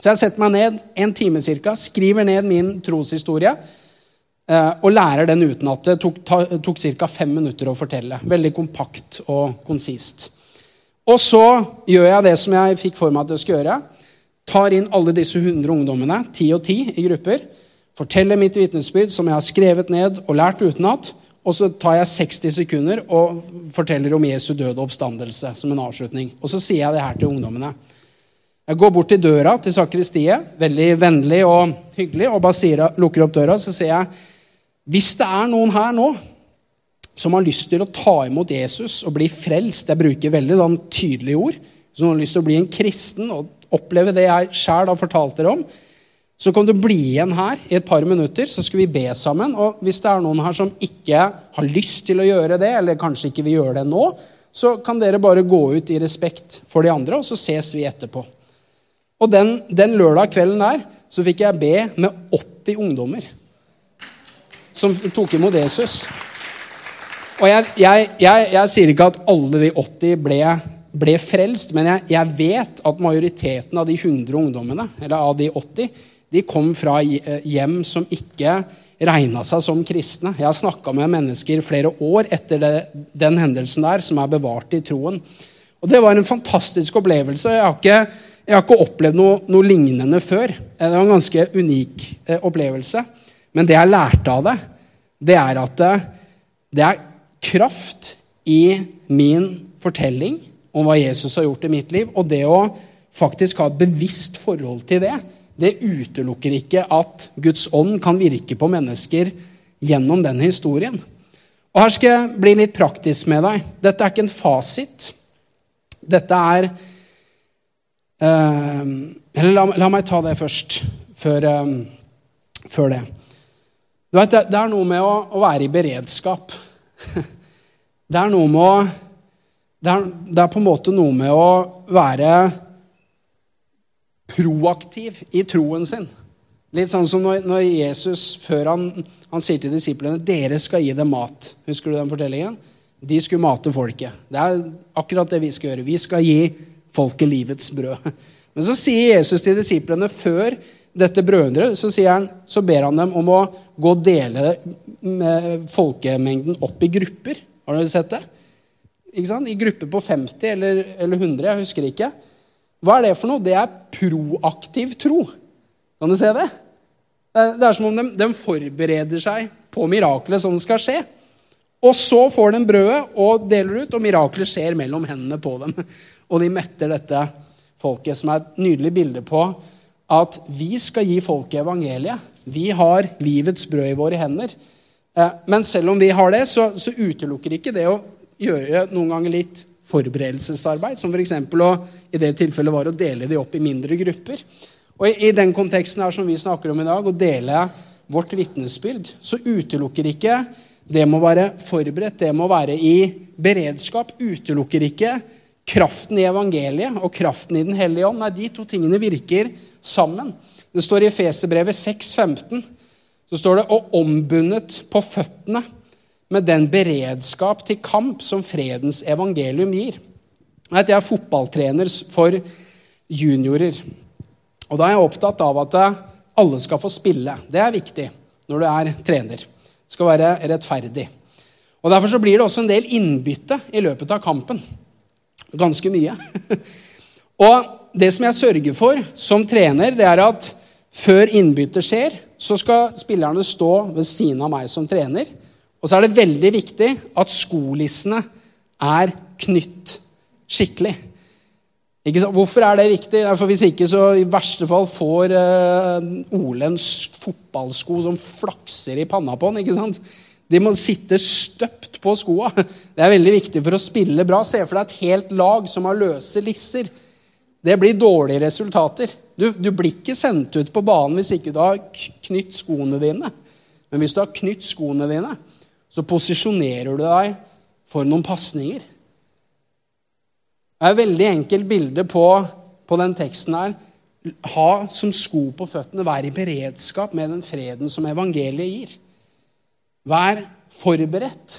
Så jeg setter meg ned en time cirka, skriver ned min troshistorie. Eh, og lærer den utenat. Det tok, tok ca. fem minutter å fortelle. Veldig kompakt og konsist. Og så gjør jeg det som jeg fikk for meg at jeg skulle gjøre. Tar inn alle disse 100 ungdommene, ti og ti i grupper. Forteller mitt vitnesbyrd som jeg har skrevet ned og lært utenat. Og så tar jeg 60 sekunder og forteller om Jesu døde oppstandelse som en avslutning. Og så sier jeg det her til ungdommene. Jeg går bort til døra til sakristiet, veldig vennlig og hyggelig, og bare sier, lukker opp døra, så sier jeg hvis det er noen her nå som har lyst til å ta imot Jesus og bli frelst Jeg bruker veldig da, tydelige ord. Som har lyst til å bli en kristen og oppleve det jeg sjæl har fortalt dere om, så kan du bli igjen her i et par minutter, så skal vi be sammen. Og hvis det er noen her som ikke har lyst til å gjøre det, eller kanskje ikke vil gjøre det nå, så kan dere bare gå ut i respekt for de andre, og så ses vi etterpå. Og den, den lørdag kvelden der så fikk jeg be med 80 ungdommer som tok imot Jesus. Og jeg, jeg, jeg, jeg sier ikke at alle de 80 ble ble frelst, men jeg, vet at majoriteten av de 100 ungdommene, eller av de 80, de kom fra hjem som ikke regna seg som kristne. Jeg har snakka med mennesker flere år etter det, den hendelsen der, som er bevart i troen. Og Det var en fantastisk opplevelse. Jeg har ikke, jeg har ikke opplevd noe, noe, lignende før. Det var en ganske unik eh, opplevelse. Men det jeg lærte av det, det er at det, det er kraft i min fortelling om hva Jesus har gjort i mitt liv. Og det å faktisk ha et bevisst forhold til det, det utelukker ikke at Guds ånd kan virke på mennesker gjennom den historien. Og Her skal jeg bli litt praktisk med deg. Dette er ikke en fasit. Dette er uh, Eller la, la, meg ta det først, før, um, før det. Du vet, det, er noe med å, å være i beredskap. Det er noe med å det er, det er, på en måte noe med å være proaktiv i troen sin. Litt sånn som når, når Jesus, før han, han, sier til disiplene dere skal gi dem mat. Husker du den fortellingen? De skulle mate folket. Det er akkurat det vi skal gjøre. Vi skal gi folket livets brød. Men så sier Jesus til disiplene før dette brødhundret, så, så ber han dem om å gå og dele folkemengden opp i grupper. Har dere sett det? I grupper på 50 eller, eller 100, jeg husker ikke. Hva er det for noe? Det er proaktiv tro. Kan du se det? Det er som om de, de forbereder seg på miraklet som skal skje. Og så får de brødet og deler ut, og miraklet skjer mellom hendene på dem. Og de metter dette folket, som er et nydelig bilde på at vi skal gi folket evangeliet. Vi har livets brød i våre hender. Eh, men selv om vi har det, så, så utelukker ikke det å gjøre noen ganger litt forberedelsesarbeid, som f.eks. å i det tilfellet var å dele de opp i mindre grupper. Og i, i, den konteksten her som vi snakker om i dag, å dele vårt vitnesbyrd, så utelukker ikke det må være forberedt, det må være i beredskap, utelukker ikke kraften i evangeliet og kraften i Den hellige ånd. Nei, de to tingene virker sammen. Det står i Feserbrevet 6,15 så står det 'og ombundet på føttene' med den beredskap til kamp som fredens evangelium gir. Jeg er fotballtrener for juniorer. Og da er jeg opptatt av at alle skal få spille. Det er viktig når du er trener. Det skal være rettferdig. Og Derfor så blir det også en del innbytte i løpet av kampen. Ganske mye. Og det som jeg sørger for som trener, det er at før innbyttet skjer, så skal spillerne stå ved siden av meg som trener. Og så er det veldig viktig at skolissene er knytt skikkelig. Hvorfor er det viktig? For Hvis ikke, så i verste fall får uh, Ole en fotballsko som flakser i panna på han. ikke sant? De må sitte støpt på skoa. Det er veldig viktig for å spille bra. Se for deg et helt lag som har løse lisser. Det blir dårlige resultater. Du, du blir ikke sendt ut på banen hvis ikke du har knytt skoene dine. Men hvis du har knytt skoene dine, så posisjonerer du deg for noen pasninger. Det er et veldig enkelt bilde på, på den teksten her. Ha som sko på føttene, vær i beredskap med den freden som evangeliet gir. Vær forberedt.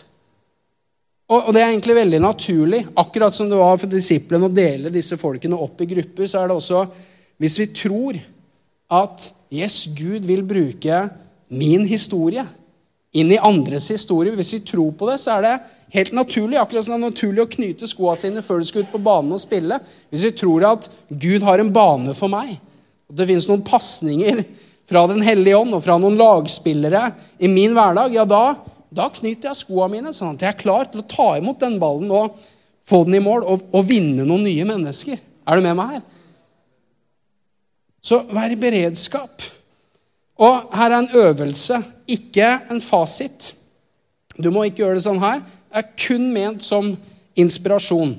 Og, og det er egentlig veldig naturlig. Akkurat som det var for disiplene å dele disse folkene opp i grupper, så er det også Hvis vi tror at yes, Gud vil bruke min historie inn i andres historie. Hvis vi tror på det, så er det helt naturlig. Akkurat som det er naturlig å knyte skoa sine før du skal ut på banen og spille. Hvis vi tror at Gud har en bane for meg, at det fins noen pasninger fra Den hellige ånd og fra noen lagspillere i min hverdag, ja, da, da knyter jeg skoa mine sånn at jeg er klar til å ta imot den ballen og få den i mål og, og vinne noen nye mennesker. Er du med meg her? Så vær i beredskap. Og her er en øvelse, ikke en fasit. Du må ikke gjøre det sånn her. Det er kun ment som inspirasjon.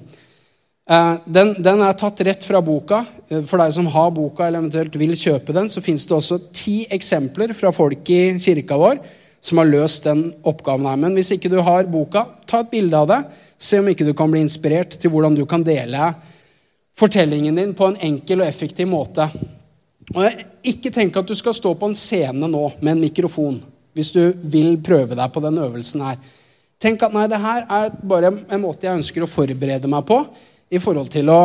Eh, den, den, er tatt rett fra boka. Eh, for deg som har boka eller eventuelt vil kjøpe den, så fins det også ti eksempler fra folk i kirka vår som har løst den oppgaven her. Men hvis ikke du har boka, ta et bilde av det. Se om ikke du kan bli inspirert til hvordan du kan dele fortellingen din på en enkel og effektiv måte. Og jeg Ikke tenk at du skal stå på en scene nå med en mikrofon hvis du vil prøve deg på den øvelsen her. Tenk at nei, det her er bare en måte jeg ønsker å forberede meg på i forhold til å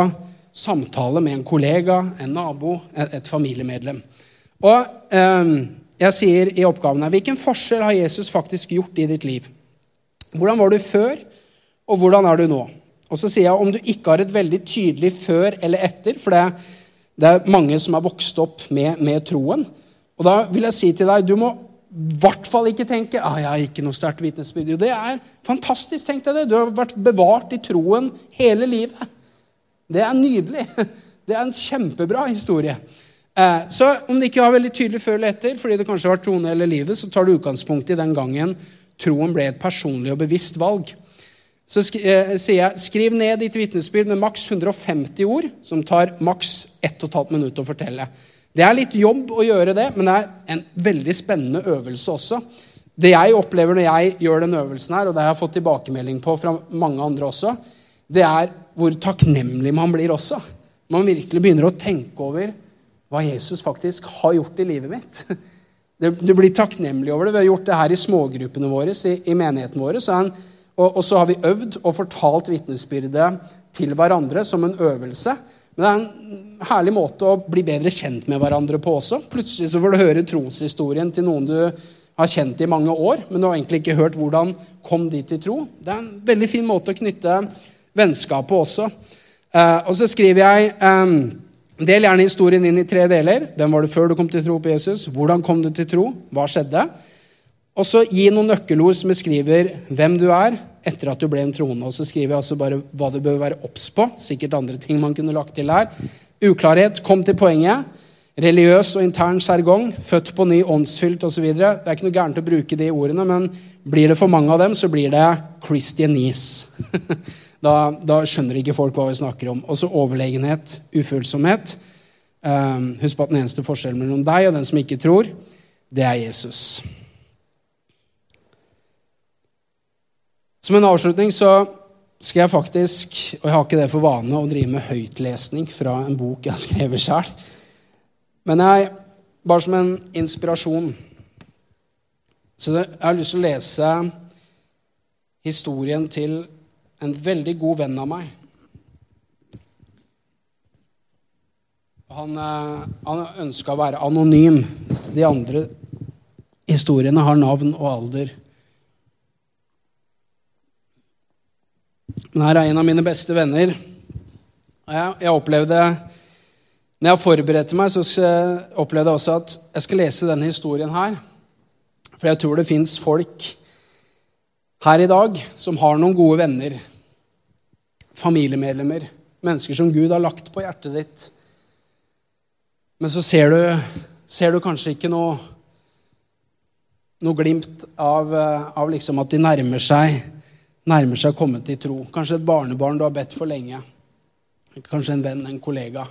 samtale med en kollega, en nabo, et, familiemedlem. Og eh, jeg sier i oppgaven her Hvilken forskjell har Jesus faktisk gjort i ditt liv? Hvordan var du før, og hvordan er du nå? Og så sier jeg om du ikke har et veldig tydelig før eller etter, for det, det er mange som har vokst opp med, med, troen. Og da vil jeg si til deg, du må i hvert fall ikke tenke ah, jeg har ikke noe sterkt vitnesbyrd. Det er fantastisk. tenk deg det. Du har vært bevart i troen hele livet. Det er nydelig. Det er en kjempebra historie. Eh, så om du ikke har veldig tydelig før eller etter, fordi det kanskje har vært troende hele livet, så tar du utgangspunkt i den gangen troen ble et personlig og bevisst valg. Så eh, sier jeg skriv ned ditt vitnesbyrd med maks 150 ord, som tar maks 1 12 minutt å fortelle. Det er litt jobb å gjøre det, men det er en veldig spennende øvelse også. Det jeg opplever når jeg gjør den øvelsen her, og det jeg har fått tilbakemelding på fra mange andre også, det er hvor takknemlig man blir også. Man virkelig begynner å tenke over hva Jesus faktisk har gjort i livet mitt. Du blir takknemlig over det. Vi har gjort det her i smågruppene våre, i, i menigheten vår. Så er en og, og så har vi øvd og fortalt vitnesbyrdet til hverandre som en øvelse. Men det er en herlig måte å bli bedre kjent med hverandre på også. Plutselig så får du høre troshistorien til noen du har kjent i mange år, men du har egentlig ikke hørt hvordan kom de til tro. Det er en veldig fin måte å knytte vennskapet også. Eh, og så skriver jeg eh, Del gjerne historien inn i tre deler. Hvem var du før du kom til tro på Jesus? Hvordan kom du til tro? Hva skjedde? Og så gi noen nøkkelord som beskriver hvem du er etter at du ble en troende. Og så skriver jeg altså bare hva du bør være obs på. Sikkert andre ting man kunne lagt til her. Uklarhet. Kom til poenget. Religiøs og intern sjargong. Født på ny, åndsfylt osv. Det er ikke noe gærent å bruke de ordene, men blir det for mange av dem, så blir det Christianese. da, da, skjønner ikke folk hva vi snakker om. Også overlegenhet, ufølsomhet. Um, husk på at den eneste forskjellen mellom deg og den som ikke tror, det er Jesus. Som en avslutning så skal jeg faktisk, og jeg har ikke det for vane, å drive med høytlesning fra en bok jeg har skrevet sjøl. Men jeg, bare som en inspirasjon Så jeg har lyst til å lese historien til en veldig god venn av meg. Han, eh, han ønska å være anonym. De andre historiene har navn og alder. Her er en av mine beste venner. Jeg, jeg opplevde Når jeg forberedte meg, så opplevde jeg også at jeg skal lese denne historien her. For jeg tror det fins folk her i dag som har noen gode venner, familiemedlemmer, mennesker som Gud har lagt på hjertet ditt. Men så ser du, ser du kanskje ikke noe, noe glimt av, av liksom at de nærmer seg nærmer seg å komme til tro. Kanskje et barnebarn du har bedt for lenge. Kanskje en venn, en kollega.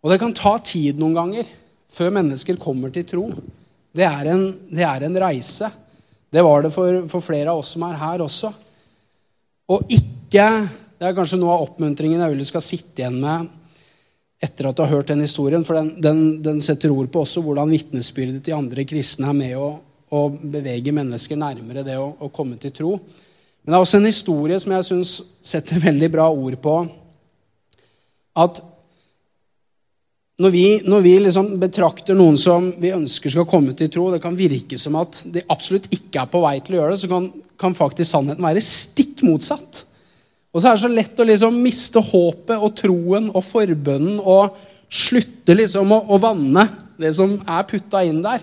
Og det kan ta tid noen ganger før mennesker kommer til tro. Det er en, det er en reise. Det var det for, for, flere av oss som er her også. Og ikke Det er kanskje noe av oppmuntringen jeg vil du skal sitte igjen med etter at du har hørt den historien, for den, den, den setter ord på også hvordan vitnesbyrdet til andre kristne er med å, å bevege mennesker nærmere det å, å komme til tro. Men det er også en historie som jeg syns setter veldig bra ord på at når vi, når vi liksom betrakter noen som vi ønsker skal komme til tro, det kan virke som at de absolutt ikke er på vei til å gjøre det, så kan, kan faktisk sannheten være stikk motsatt. Og så er det så lett å liksom miste håpet og troen og forbønnen og slutte liksom å, å vanne det som er putta inn der.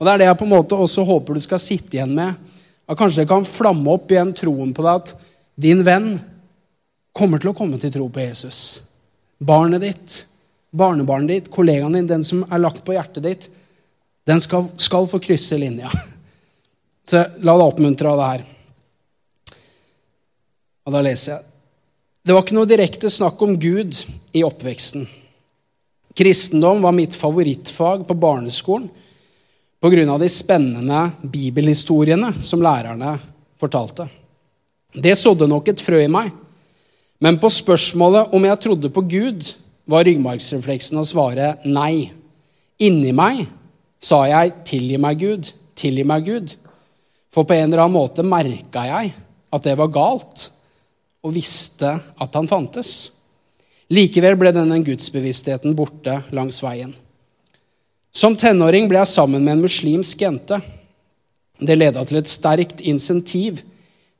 Og Det er det jeg på en måte også håper du skal sitte igjen med at kanskje det kan flamme opp igjen troen på deg at din venn kommer til å komme til tro på Jesus. Barnet ditt, barnebarnet ditt, kollegaen din, den som er lagt på hjertet ditt, den skal, skal få krysse linja. Så la deg oppmuntre av det her. Og da leser jeg. Det var ikke noe direkte snakk om Gud i oppveksten. Kristendom var mitt favorittfag på barneskolen pga. de spennende bibelhistoriene som lærerne fortalte. Det sådde nok et frø i meg, men på spørsmålet om jeg trodde på Gud, var ryggmargsrefleksen å svare nei. Inni meg sa jeg 'tilgi meg, Gud', 'tilgi meg, Gud'. For på en eller annen måte merka jeg at det var galt, og visste at han fantes. Likevel ble denne gudsbevisstheten borte langs veien. Som tenåring ble jeg sammen med en muslimsk jente. Det leda til et sterkt insentiv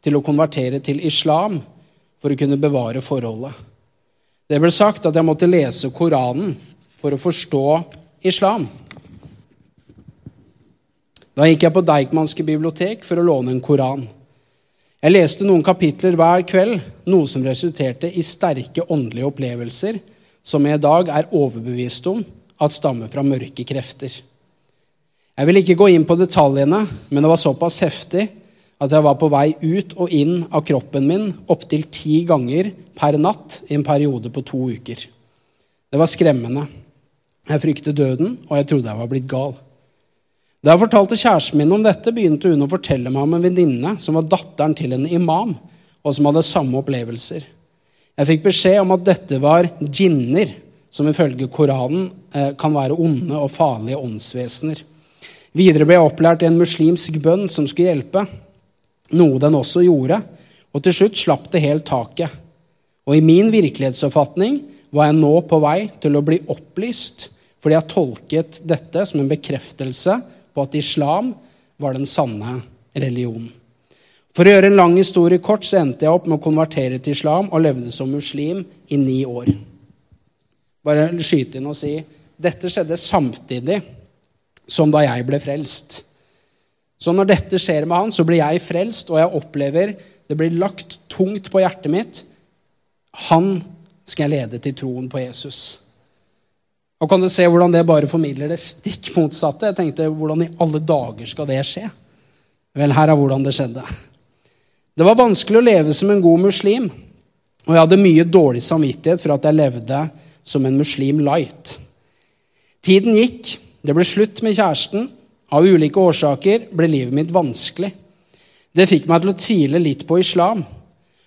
til å konvertere til islam for å kunne bevare forholdet. Det ble sagt at jeg måtte lese Koranen for å forstå islam. Da gikk jeg på Deichmanske bibliotek for å låne en koran. Jeg leste noen kapitler hver kveld, noe som resulterte i sterke åndelige opplevelser som jeg i dag er overbevist om at stammer fra mørke krefter. Jeg vil ikke gå inn på detaljene, men det var såpass heftig at jeg var på vei ut og inn av kroppen min opptil ti ganger per natt i en periode på to uker. Det var skremmende. Jeg fryktet døden, og jeg trodde jeg var blitt gal. Da jeg fortalte kjæresten min om dette, begynte hun å fortelle meg om en venninne som var datteren til en imam, og som hadde samme opplevelser. Jeg fikk beskjed om at dette var djinner, som ifølge Koranen eh, kan være onde og farlige åndsvesener. Videre ble jeg opplært i en muslimsk bønn som skulle hjelpe, noe den også gjorde, og til slutt slapp det helt taket. Og i min virkelighetsoppfatning var jeg nå på vei til å bli opplyst fordi jeg tolket dette som en bekreftelse på at islam var den sanne religionen. For å gjøre en lang historie kort så endte jeg opp med å konvertere til islam og levde som muslim i ni år. Bare skyte inn og si dette skjedde samtidig som da jeg ble frelst. Så når dette skjer med han, så blir jeg frelst, og jeg opplever det blir lagt tungt på hjertet mitt. Han skal jeg lede til troen på Jesus. Og kan du se hvordan det bare formidler det stikk motsatte? Jeg tenkte, Hvordan i alle dager skal det skje? Vel, her er hvordan det skjedde. Det var vanskelig å leve som en god muslim, og jeg hadde mye dårlig samvittighet for at jeg levde som en muslim light. Tiden gikk, det ble slutt med kjæresten. Av ulike årsaker ble livet mitt vanskelig. Det fikk meg til å tvile litt på islam.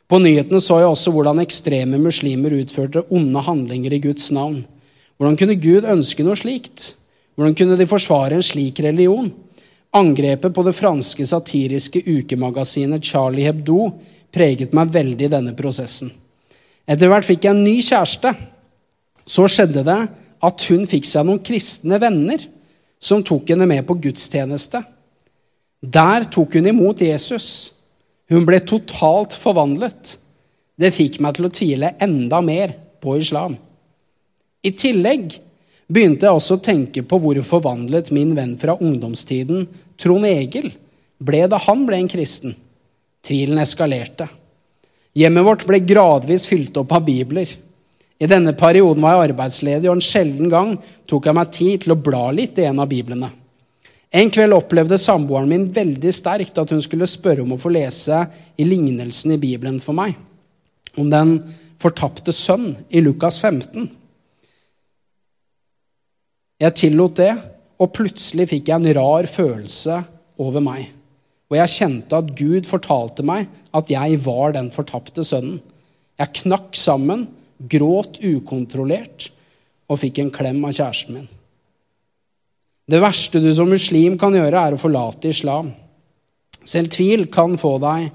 På nyhetene så jeg også hvordan ekstreme muslimer utførte onde handlinger i Guds navn. Hvordan kunne Gud ønske noe slikt? Hvordan kunne de forsvare en slik religion? Angrepet på det franske satiriske ukemagasinet Charlie Hebdo preget meg veldig i denne prosessen. Etter hvert fikk jeg en ny kjæreste. Så skjedde det at hun fikk seg noen kristne venner som tok henne med på gudstjeneste. Der tok hun imot Jesus. Hun ble totalt forvandlet. Det fikk meg til å tvile enda mer på islam. I tillegg begynte jeg også å tenke på hvor forvandlet min venn fra ungdomstiden, Trond Egil, ble da han ble en kristen. Tvilen eskalerte. Hjemmet vårt ble gradvis fylt opp av bibler. I denne perioden var jeg arbeidsledig, og en sjelden gang tok jeg meg tid til å bla litt i en av biblene. En kveld opplevde samboeren min veldig sterkt at hun skulle spørre om å få lese i lignelsen i Bibelen for meg, om den fortapte sønn i Lukas 15. Jeg tillot det, og plutselig fikk jeg en rar følelse over meg. Og jeg kjente at Gud fortalte meg at jeg var den fortapte sønnen. Jeg knakk sammen, gråt ukontrollert og fikk en klem av kjæresten min. Det verste du som muslim kan gjøre, er å forlate islam. Selv tvil kan få deg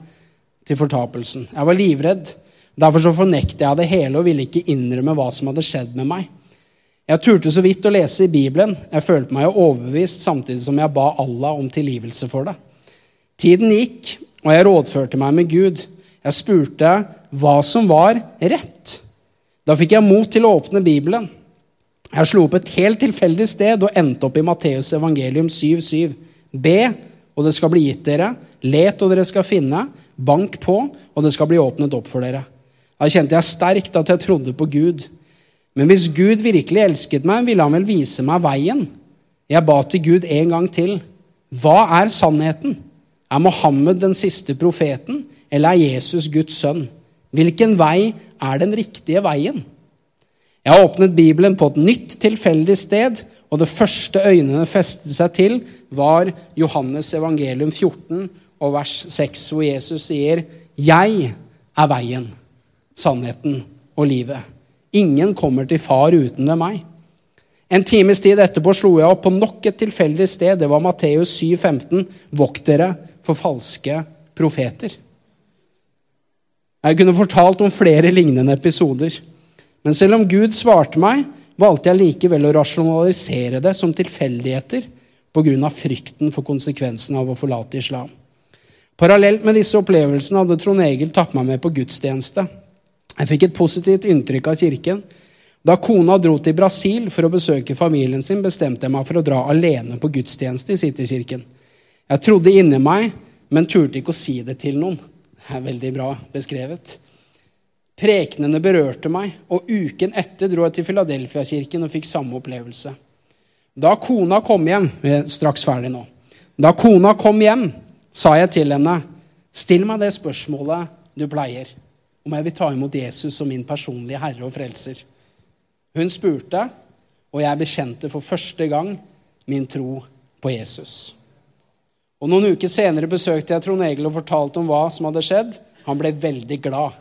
til fortapelsen. Jeg var livredd. Derfor så fornektet jeg det hele og ville ikke innrømme hva som hadde skjedd med meg. Jeg turte så vidt å lese i Bibelen. Jeg følte meg overbevist samtidig som jeg ba Allah om tilgivelse for det. Tiden gikk, og jeg rådførte meg med Gud. Jeg spurte hva som var rett. Da fikk jeg mot til å åpne Bibelen. Jeg slo opp et helt tilfeldig sted og endte opp i Matteus evangelium 7,7. Be, og det skal bli gitt dere. Let, og dere skal finne. Bank på, og det skal bli åpnet opp for dere. Da kjente jeg sterkt at jeg trodde på Gud. Men hvis Gud virkelig elsket meg, ville han vel vise meg veien. Jeg ba til Gud en gang til. Hva er sannheten? Er Mohammed den siste profeten, eller er Jesus Guds sønn? Hvilken vei er den riktige veien? Jeg har åpnet Bibelen på et nytt, tilfeldig sted, og det første øynene festet seg til, var Johannes evangelium 14 og vers 6, hvor Jesus sier, 'Jeg er veien, sannheten og livet'. Ingen kommer til far uten ved meg. En times tid etterpå slo jeg opp på nok et tilfeldig sted. Det var Matteus 7,15. Vokt dere for falske profeter. Jeg kunne fortalt om flere lignende episoder. Men selv om Gud svarte meg, valgte jeg likevel å rasjonalisere det som tilfeldigheter pga. frykten for konsekvensen av å forlate islam. Parallelt med disse opplevelsene hadde Trond Egil tatt meg med på gudstjeneste. Jeg fikk et positivt inntrykk av kirken. Da kona dro til Brasil for å besøke familien sin, bestemte jeg meg for å dra alene på gudstjeneste i Citykirken. Jeg trodde inni meg, men turte ikke å si det til noen. Er veldig bra beskrevet. Prekenene berørte meg, og uken etter dro jeg til Filadelfia-kirken og fikk samme opplevelse. Da kona kom hjem Vi er straks ferdig nå. Da kona kom hjem, sa jeg til henne, still meg det spørsmålet du pleier, om jeg vil ta imot Jesus som min personlige herre og frelser. Hun spurte, og jeg bekjente for første gang min tro på Jesus. Og Noen uker senere besøkte jeg Trond Egil og fortalte om hva som hadde skjedd. Han ble veldig glad.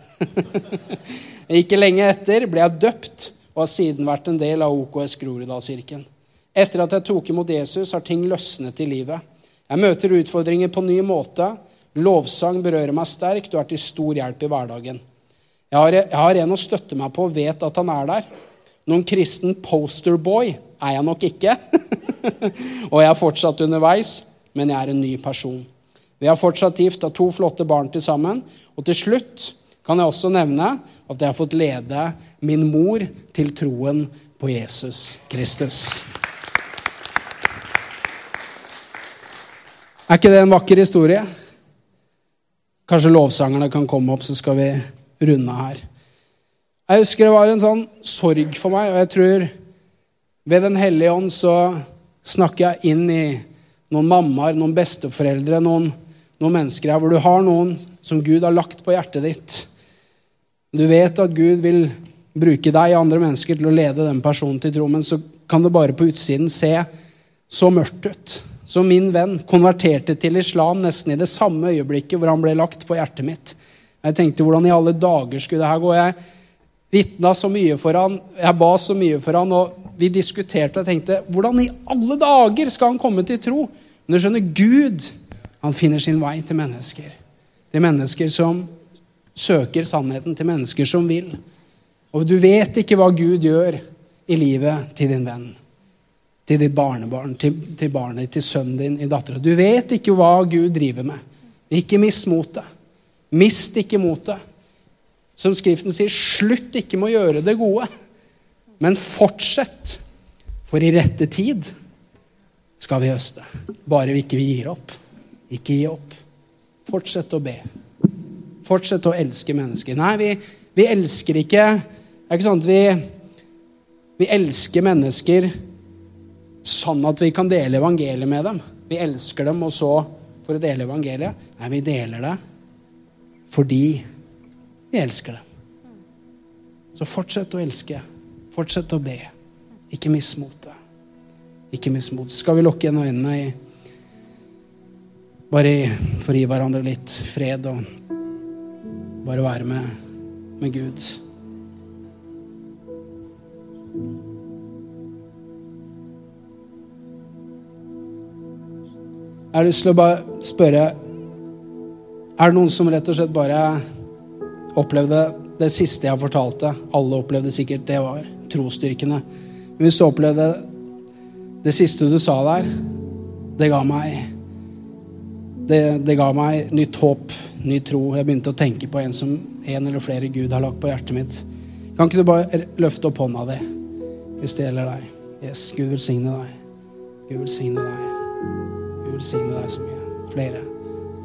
Ikke lenge etter ble jeg døpt og har siden vært en del av OKS Groruddalskirken. Etter at jeg tok imot Jesus, har ting løsnet i livet. Jeg møter utfordringer på ny måte. Lovsang berører meg sterkt og er til stor hjelp i hverdagen. Jeg har, jeg har en å støtte meg på og vet at han er der. Noen kristen posterboy er jeg nok ikke. og jeg er fortsatt underveis men jeg er en ny person. Vi har fortsatt gift av to flotte barn til sammen. Og til slutt kan jeg også nevne at jeg har fått lede min mor til troen på Jesus Kristus. Er ikke det en vakker historie? Kanskje lovsangerne kan komme opp, så skal vi runde her. Jeg husker det var en sånn sorg for meg, og jeg tror ved Den hellige ånd så snakker jeg inn i noen mammaer, noen besteforeldre, noen, noen mennesker her hvor du har noen som Gud har lagt på hjertet ditt. Du vet at Gud vil bruke deg og andre mennesker til å lede den personen til tro, men så kan det bare på utsiden se så mørkt ut. Så min venn konverterte til islam nesten i det samme øyeblikket hvor han ble lagt på hjertet mitt. Jeg tenkte hvordan i alle dager skulle det her gå? Jeg vitna så mye for han, jeg ba så mye for han, og vi diskuterte og tenkte hvordan i alle dager skal han komme til tro? Men du skjønner, Gud han finner sin vei til mennesker. Til mennesker som søker sannheten, til mennesker som vil. Og du vet ikke hva Gud gjør i livet til din venn, til ditt barnebarn, til, til barnet, til sønnen din, i dattera. Du vet ikke hva Gud driver med. Ikke mist motet. Mist ikke motet. Som Skriften sier, slutt ikke med å gjøre det gode. Men fortsett, for i rette tid skal vi høste. Bare vi ikke gir opp. Ikke gi opp. Fortsett å be. Fortsett å elske mennesker. Nei, vi, vi elsker ikke Det er ikke sånn at vi, vi elsker mennesker sånn at vi kan dele evangeliet med dem. Vi elsker dem, og så for å dele evangeliet. Nei, vi deler det fordi vi elsker dem. Så fortsett å elske. Fortsett å be. Ikke miss motet. Ikke miss motet. Skal vi lukke igjen øynene i Bare for å gi hverandre litt fred og bare være med, med Gud. Jeg har lyst til å bare spørre Er det noen som rett og slett bare opplevde det siste jeg fortalte? Alle opplevde sikkert det var trosstyrkene. Men hvis du opplevde det siste du sa der, det ga meg det, det, ga meg nytt håp, ny tro. Jeg begynte å tenke på en som en eller flere Gud har lagt på hjertet mitt. Kan ikke du bare løfte opp hånda di hvis det gjelder deg? Yes, Gud velsigne deg. Gud velsigne deg. Gud velsigne deg så mye. Flere.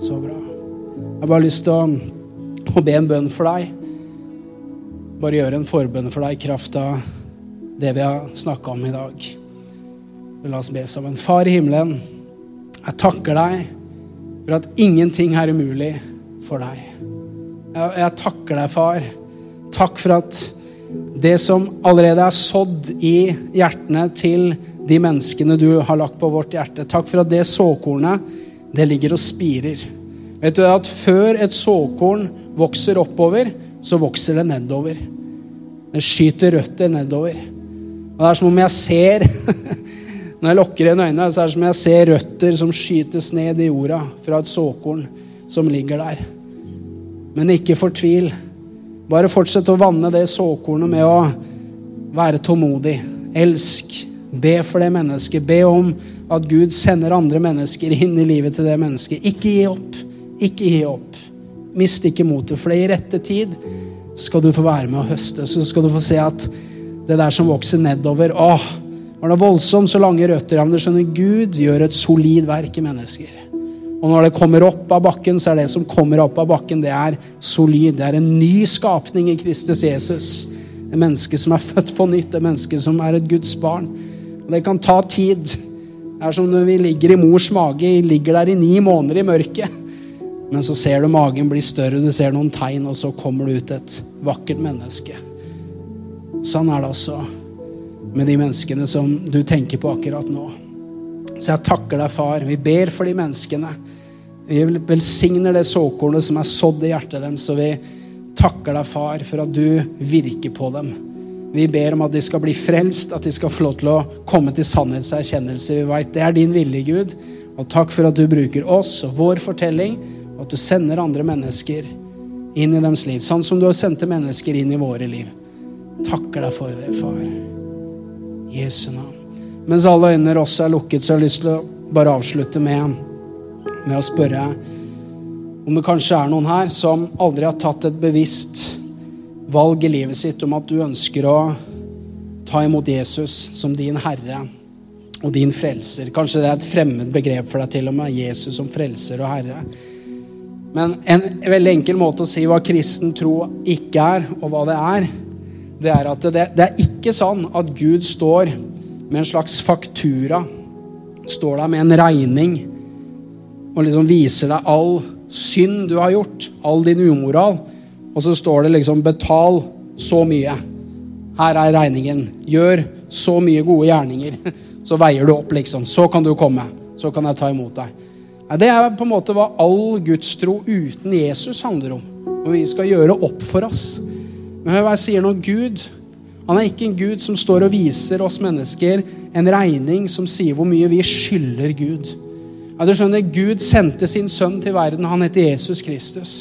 Så bra. Jeg har bare lyst til å, å be en bønn for deg bare gjøre en forbønn for deg i kraft av det vi har snakka om i dag. La oss be sammen. Far i himmelen, jeg takker deg for at ingenting er umulig for deg. Jeg, jeg takker deg, far. Takk for at det som allerede er sådd i hjertene til de menneskene du har lagt på vårt hjerte. Takk for at det såkornet, det ligger og spirer. Vet du at før et såkorn vokser oppover, så vokser det nedover. Det skyter røtter nedover. Og det er som om jeg ser Når jeg lukker igjen øynene, så er det som om jeg ser røtter som skytes ned i jorda fra et såkorn som ligger der. Men ikke fortvil. Bare fortsett å vanne det såkornet med å være tålmodig. Elsk. Be for det mennesket. Be om at Gud sender andre mennesker inn i livet til det mennesket. Ikke gi opp. Ikke gi opp. Mist ikke motet, for i rette tid skal du få være med å høste. Så skal du få se at det der som vokser nedover Åh, var det voldsomt så lange røtter? Ja, men du skjønner, Gud gjør et solid verk i mennesker. Og når det kommer opp av bakken, så er det som kommer opp av bakken, det er solid. Det er en ny skapning i Kristus Jesus. Et menneske som er født på nytt, et menneske som er et Guds barn. Og det kan ta tid. Det er som når vi ligger i mors mage, ligger der i ni måneder i mørket. Men så ser du magen bli større, du ser noen tegn, og så kommer det ut et vakkert menneske. Sånn er det også med de menneskene som du tenker på akkurat nå. Så jeg takker deg, far. Vi ber for de menneskene. Vi velsigner det såkornet som er sådd i hjertet deres, og vi takker deg, far, for at du virker på dem. Vi ber om at de skal bli frelst, at de skal få lov til å komme til sannhetserkjennelse. Vi veit det er din vilje, Gud. Og takk for at du bruker oss og vår fortelling og at du sender andre mennesker inn i deres liv, sånn som du har sendt mennesker inn i våre liv. Takker deg for det, far. Jesu navn. Mens alle øyne også er lukket, så har jeg lyst til å bare avslutte med, med å spørre om det kanskje er noen her som aldri har tatt et bevisst valg i livet sitt om at du ønsker å ta imot Jesus som din herre og din frelser. Kanskje det er et fremmed begrep for deg til og med, Jesus som frelser og herre. Men en veldig enkel måte å si hva kristen tro ikke er, og hva det er, det er at det, det er ikke sånn at Gud står med en slags faktura, står der med en regning og liksom viser deg all synd du har gjort, all din umoral, og så står det liksom 'betal så mye'. Her er regningen. Gjør så mye gode gjerninger. Så veier du opp, liksom. Så kan du komme. Så kan jeg ta imot deg. Det er på en måte hva all gudstro uten Jesus handler om. Og vi skal gjøre opp for oss. Men hør hva jeg sier nå. Gud han er ikke en Gud som står og viser oss mennesker en regning som sier hvor mye vi skylder Gud. Ja, du skjønner, Gud sendte sin sønn til verden. Han heter Jesus Kristus.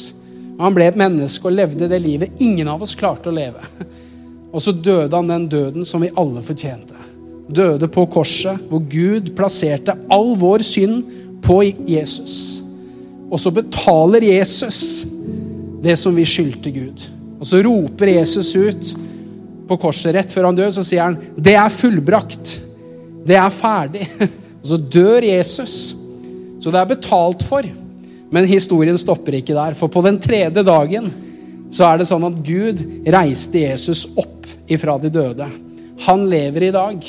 Han ble et menneske og levde det livet ingen av oss klarte å leve. Og så døde han den døden som vi alle fortjente. Døde på korset, hvor Gud plasserte all vår synd på Jesus. Og så betaler Jesus det som vi skyldte Gud. Og så roper Jesus ut på korset rett før han dør, så sier han, 'Det er fullbrakt. Det er ferdig.' Og så dør Jesus. Så det er betalt for. Men historien stopper ikke der. For på den tredje dagen så er det sånn at Gud reiste Jesus opp ifra de døde. Han lever i dag.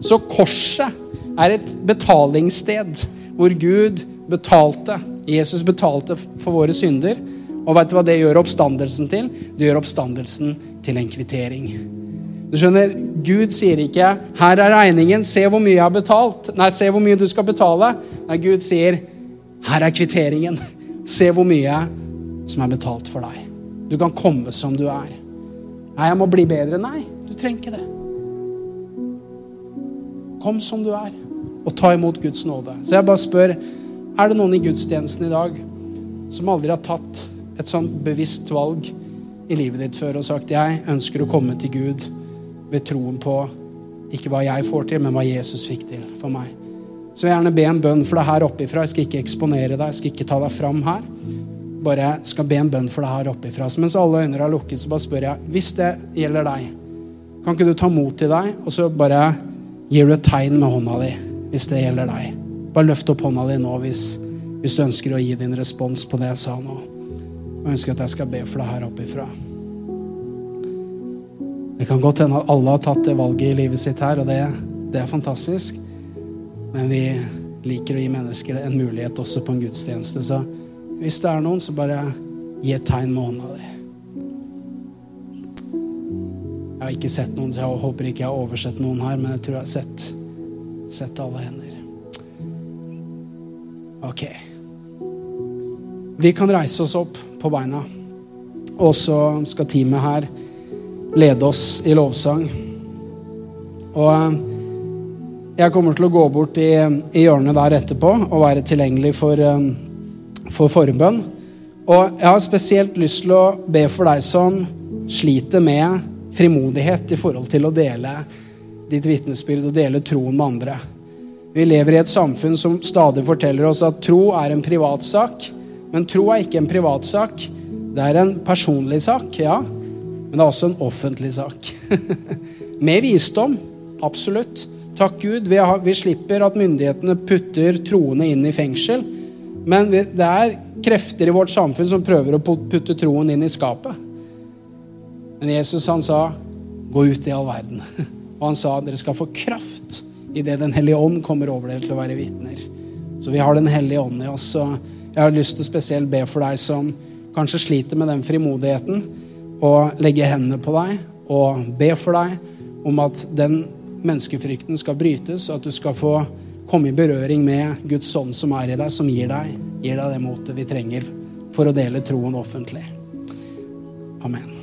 Så korset er et betalingssted hvor Gud betalte. Jesus betalte for våre synder. Og vet du hva det gjør oppstandelsen til? Det gjør oppstandelsen til en kvittering. Du skjønner, Gud sier ikke 'Her er regningen, se hvor mye jeg har betalt'. Nei, se hvor mye du skal betale. Nei, Gud sier 'Her er kvitteringen. Se hvor mye som er betalt for deg'. Du kan komme som du er. Nei, jeg må bli bedre. Nei, du trenger ikke det. Kom som du er og ta imot Guds nåde. Så jeg bare spør er det noen i gudstjenesten i dag som aldri har tatt et sånt bevisst valg i livet ditt før og sagt jeg ønsker å komme til Gud ved troen på ikke hva jeg får til, men hva Jesus fikk til for meg. Så jeg vil gjerne be en bønn for deg her oppe ifra. Jeg skal ikke eksponere deg, jeg skal ikke ta deg fram her. Bare skal be en bønn for deg her oppe ifra. Så mens alle øyne er lukket, så bare spør jeg hvis det gjelder deg, kan ikke du ta mot til deg, og så bare gir du et tegn med hånda di? hvis det gjelder deg. Bare løft opp hånda di nå hvis, hvis, du ønsker å gi din respons på det jeg sa nå. Og ønsker at jeg skal be for deg her oppe ifra. Det kan godt hende at alle har tatt det valget i livet sitt her, og det, det er fantastisk. Men vi liker å gi mennesker en mulighet også på en gudstjeneste, så hvis det er noen, så bare gi et tegn med hånda di. Jeg har ikke sett noen, så jeg håper ikke jeg har oversett noen her, men jeg tror jeg har sett noen sett alle hender. Ok. Vi kan reise oss opp på beina, og så skal teamet her lede oss i lovsang. Og eh, jeg kommer til å gå bort i, i hjørnet der etterpå og være tilgjengelig for, eh, for forbønn. Og jeg har spesielt lyst til å be for deg som sliter med frimodighet i forhold til å dele ditt vitnesbyrd og dele troen med andre. Vi lever i et samfunn som stadig forteller oss at tro er en privatsak. Men tro er ikke en privatsak. Det er en personlig sak, ja. Men det er også en offentlig sak. med visdom, absolutt. Takk Gud, vi, har, vi, slipper at myndighetene putter troende inn i fengsel. Men vi, det er krefter i vårt samfunn som prøver å putte troen inn i skapet. Men Jesus han sa, 'Gå ut i all verden'. Og han sa, at 'Dere skal få kraft' idet Den hellige ånd kommer over dere til å være vitner. Så vi har Den hellige ånd i oss. Og jeg har lyst til å spesielt be for deg som kanskje sliter med den frimodigheten, og legge hendene på deg og be for deg om at den menneskefrykten skal brytes, og at du skal få komme i berøring med Guds ånd som er i deg, som gir deg, gir deg det motet vi trenger for å dele troen offentlig. Amen.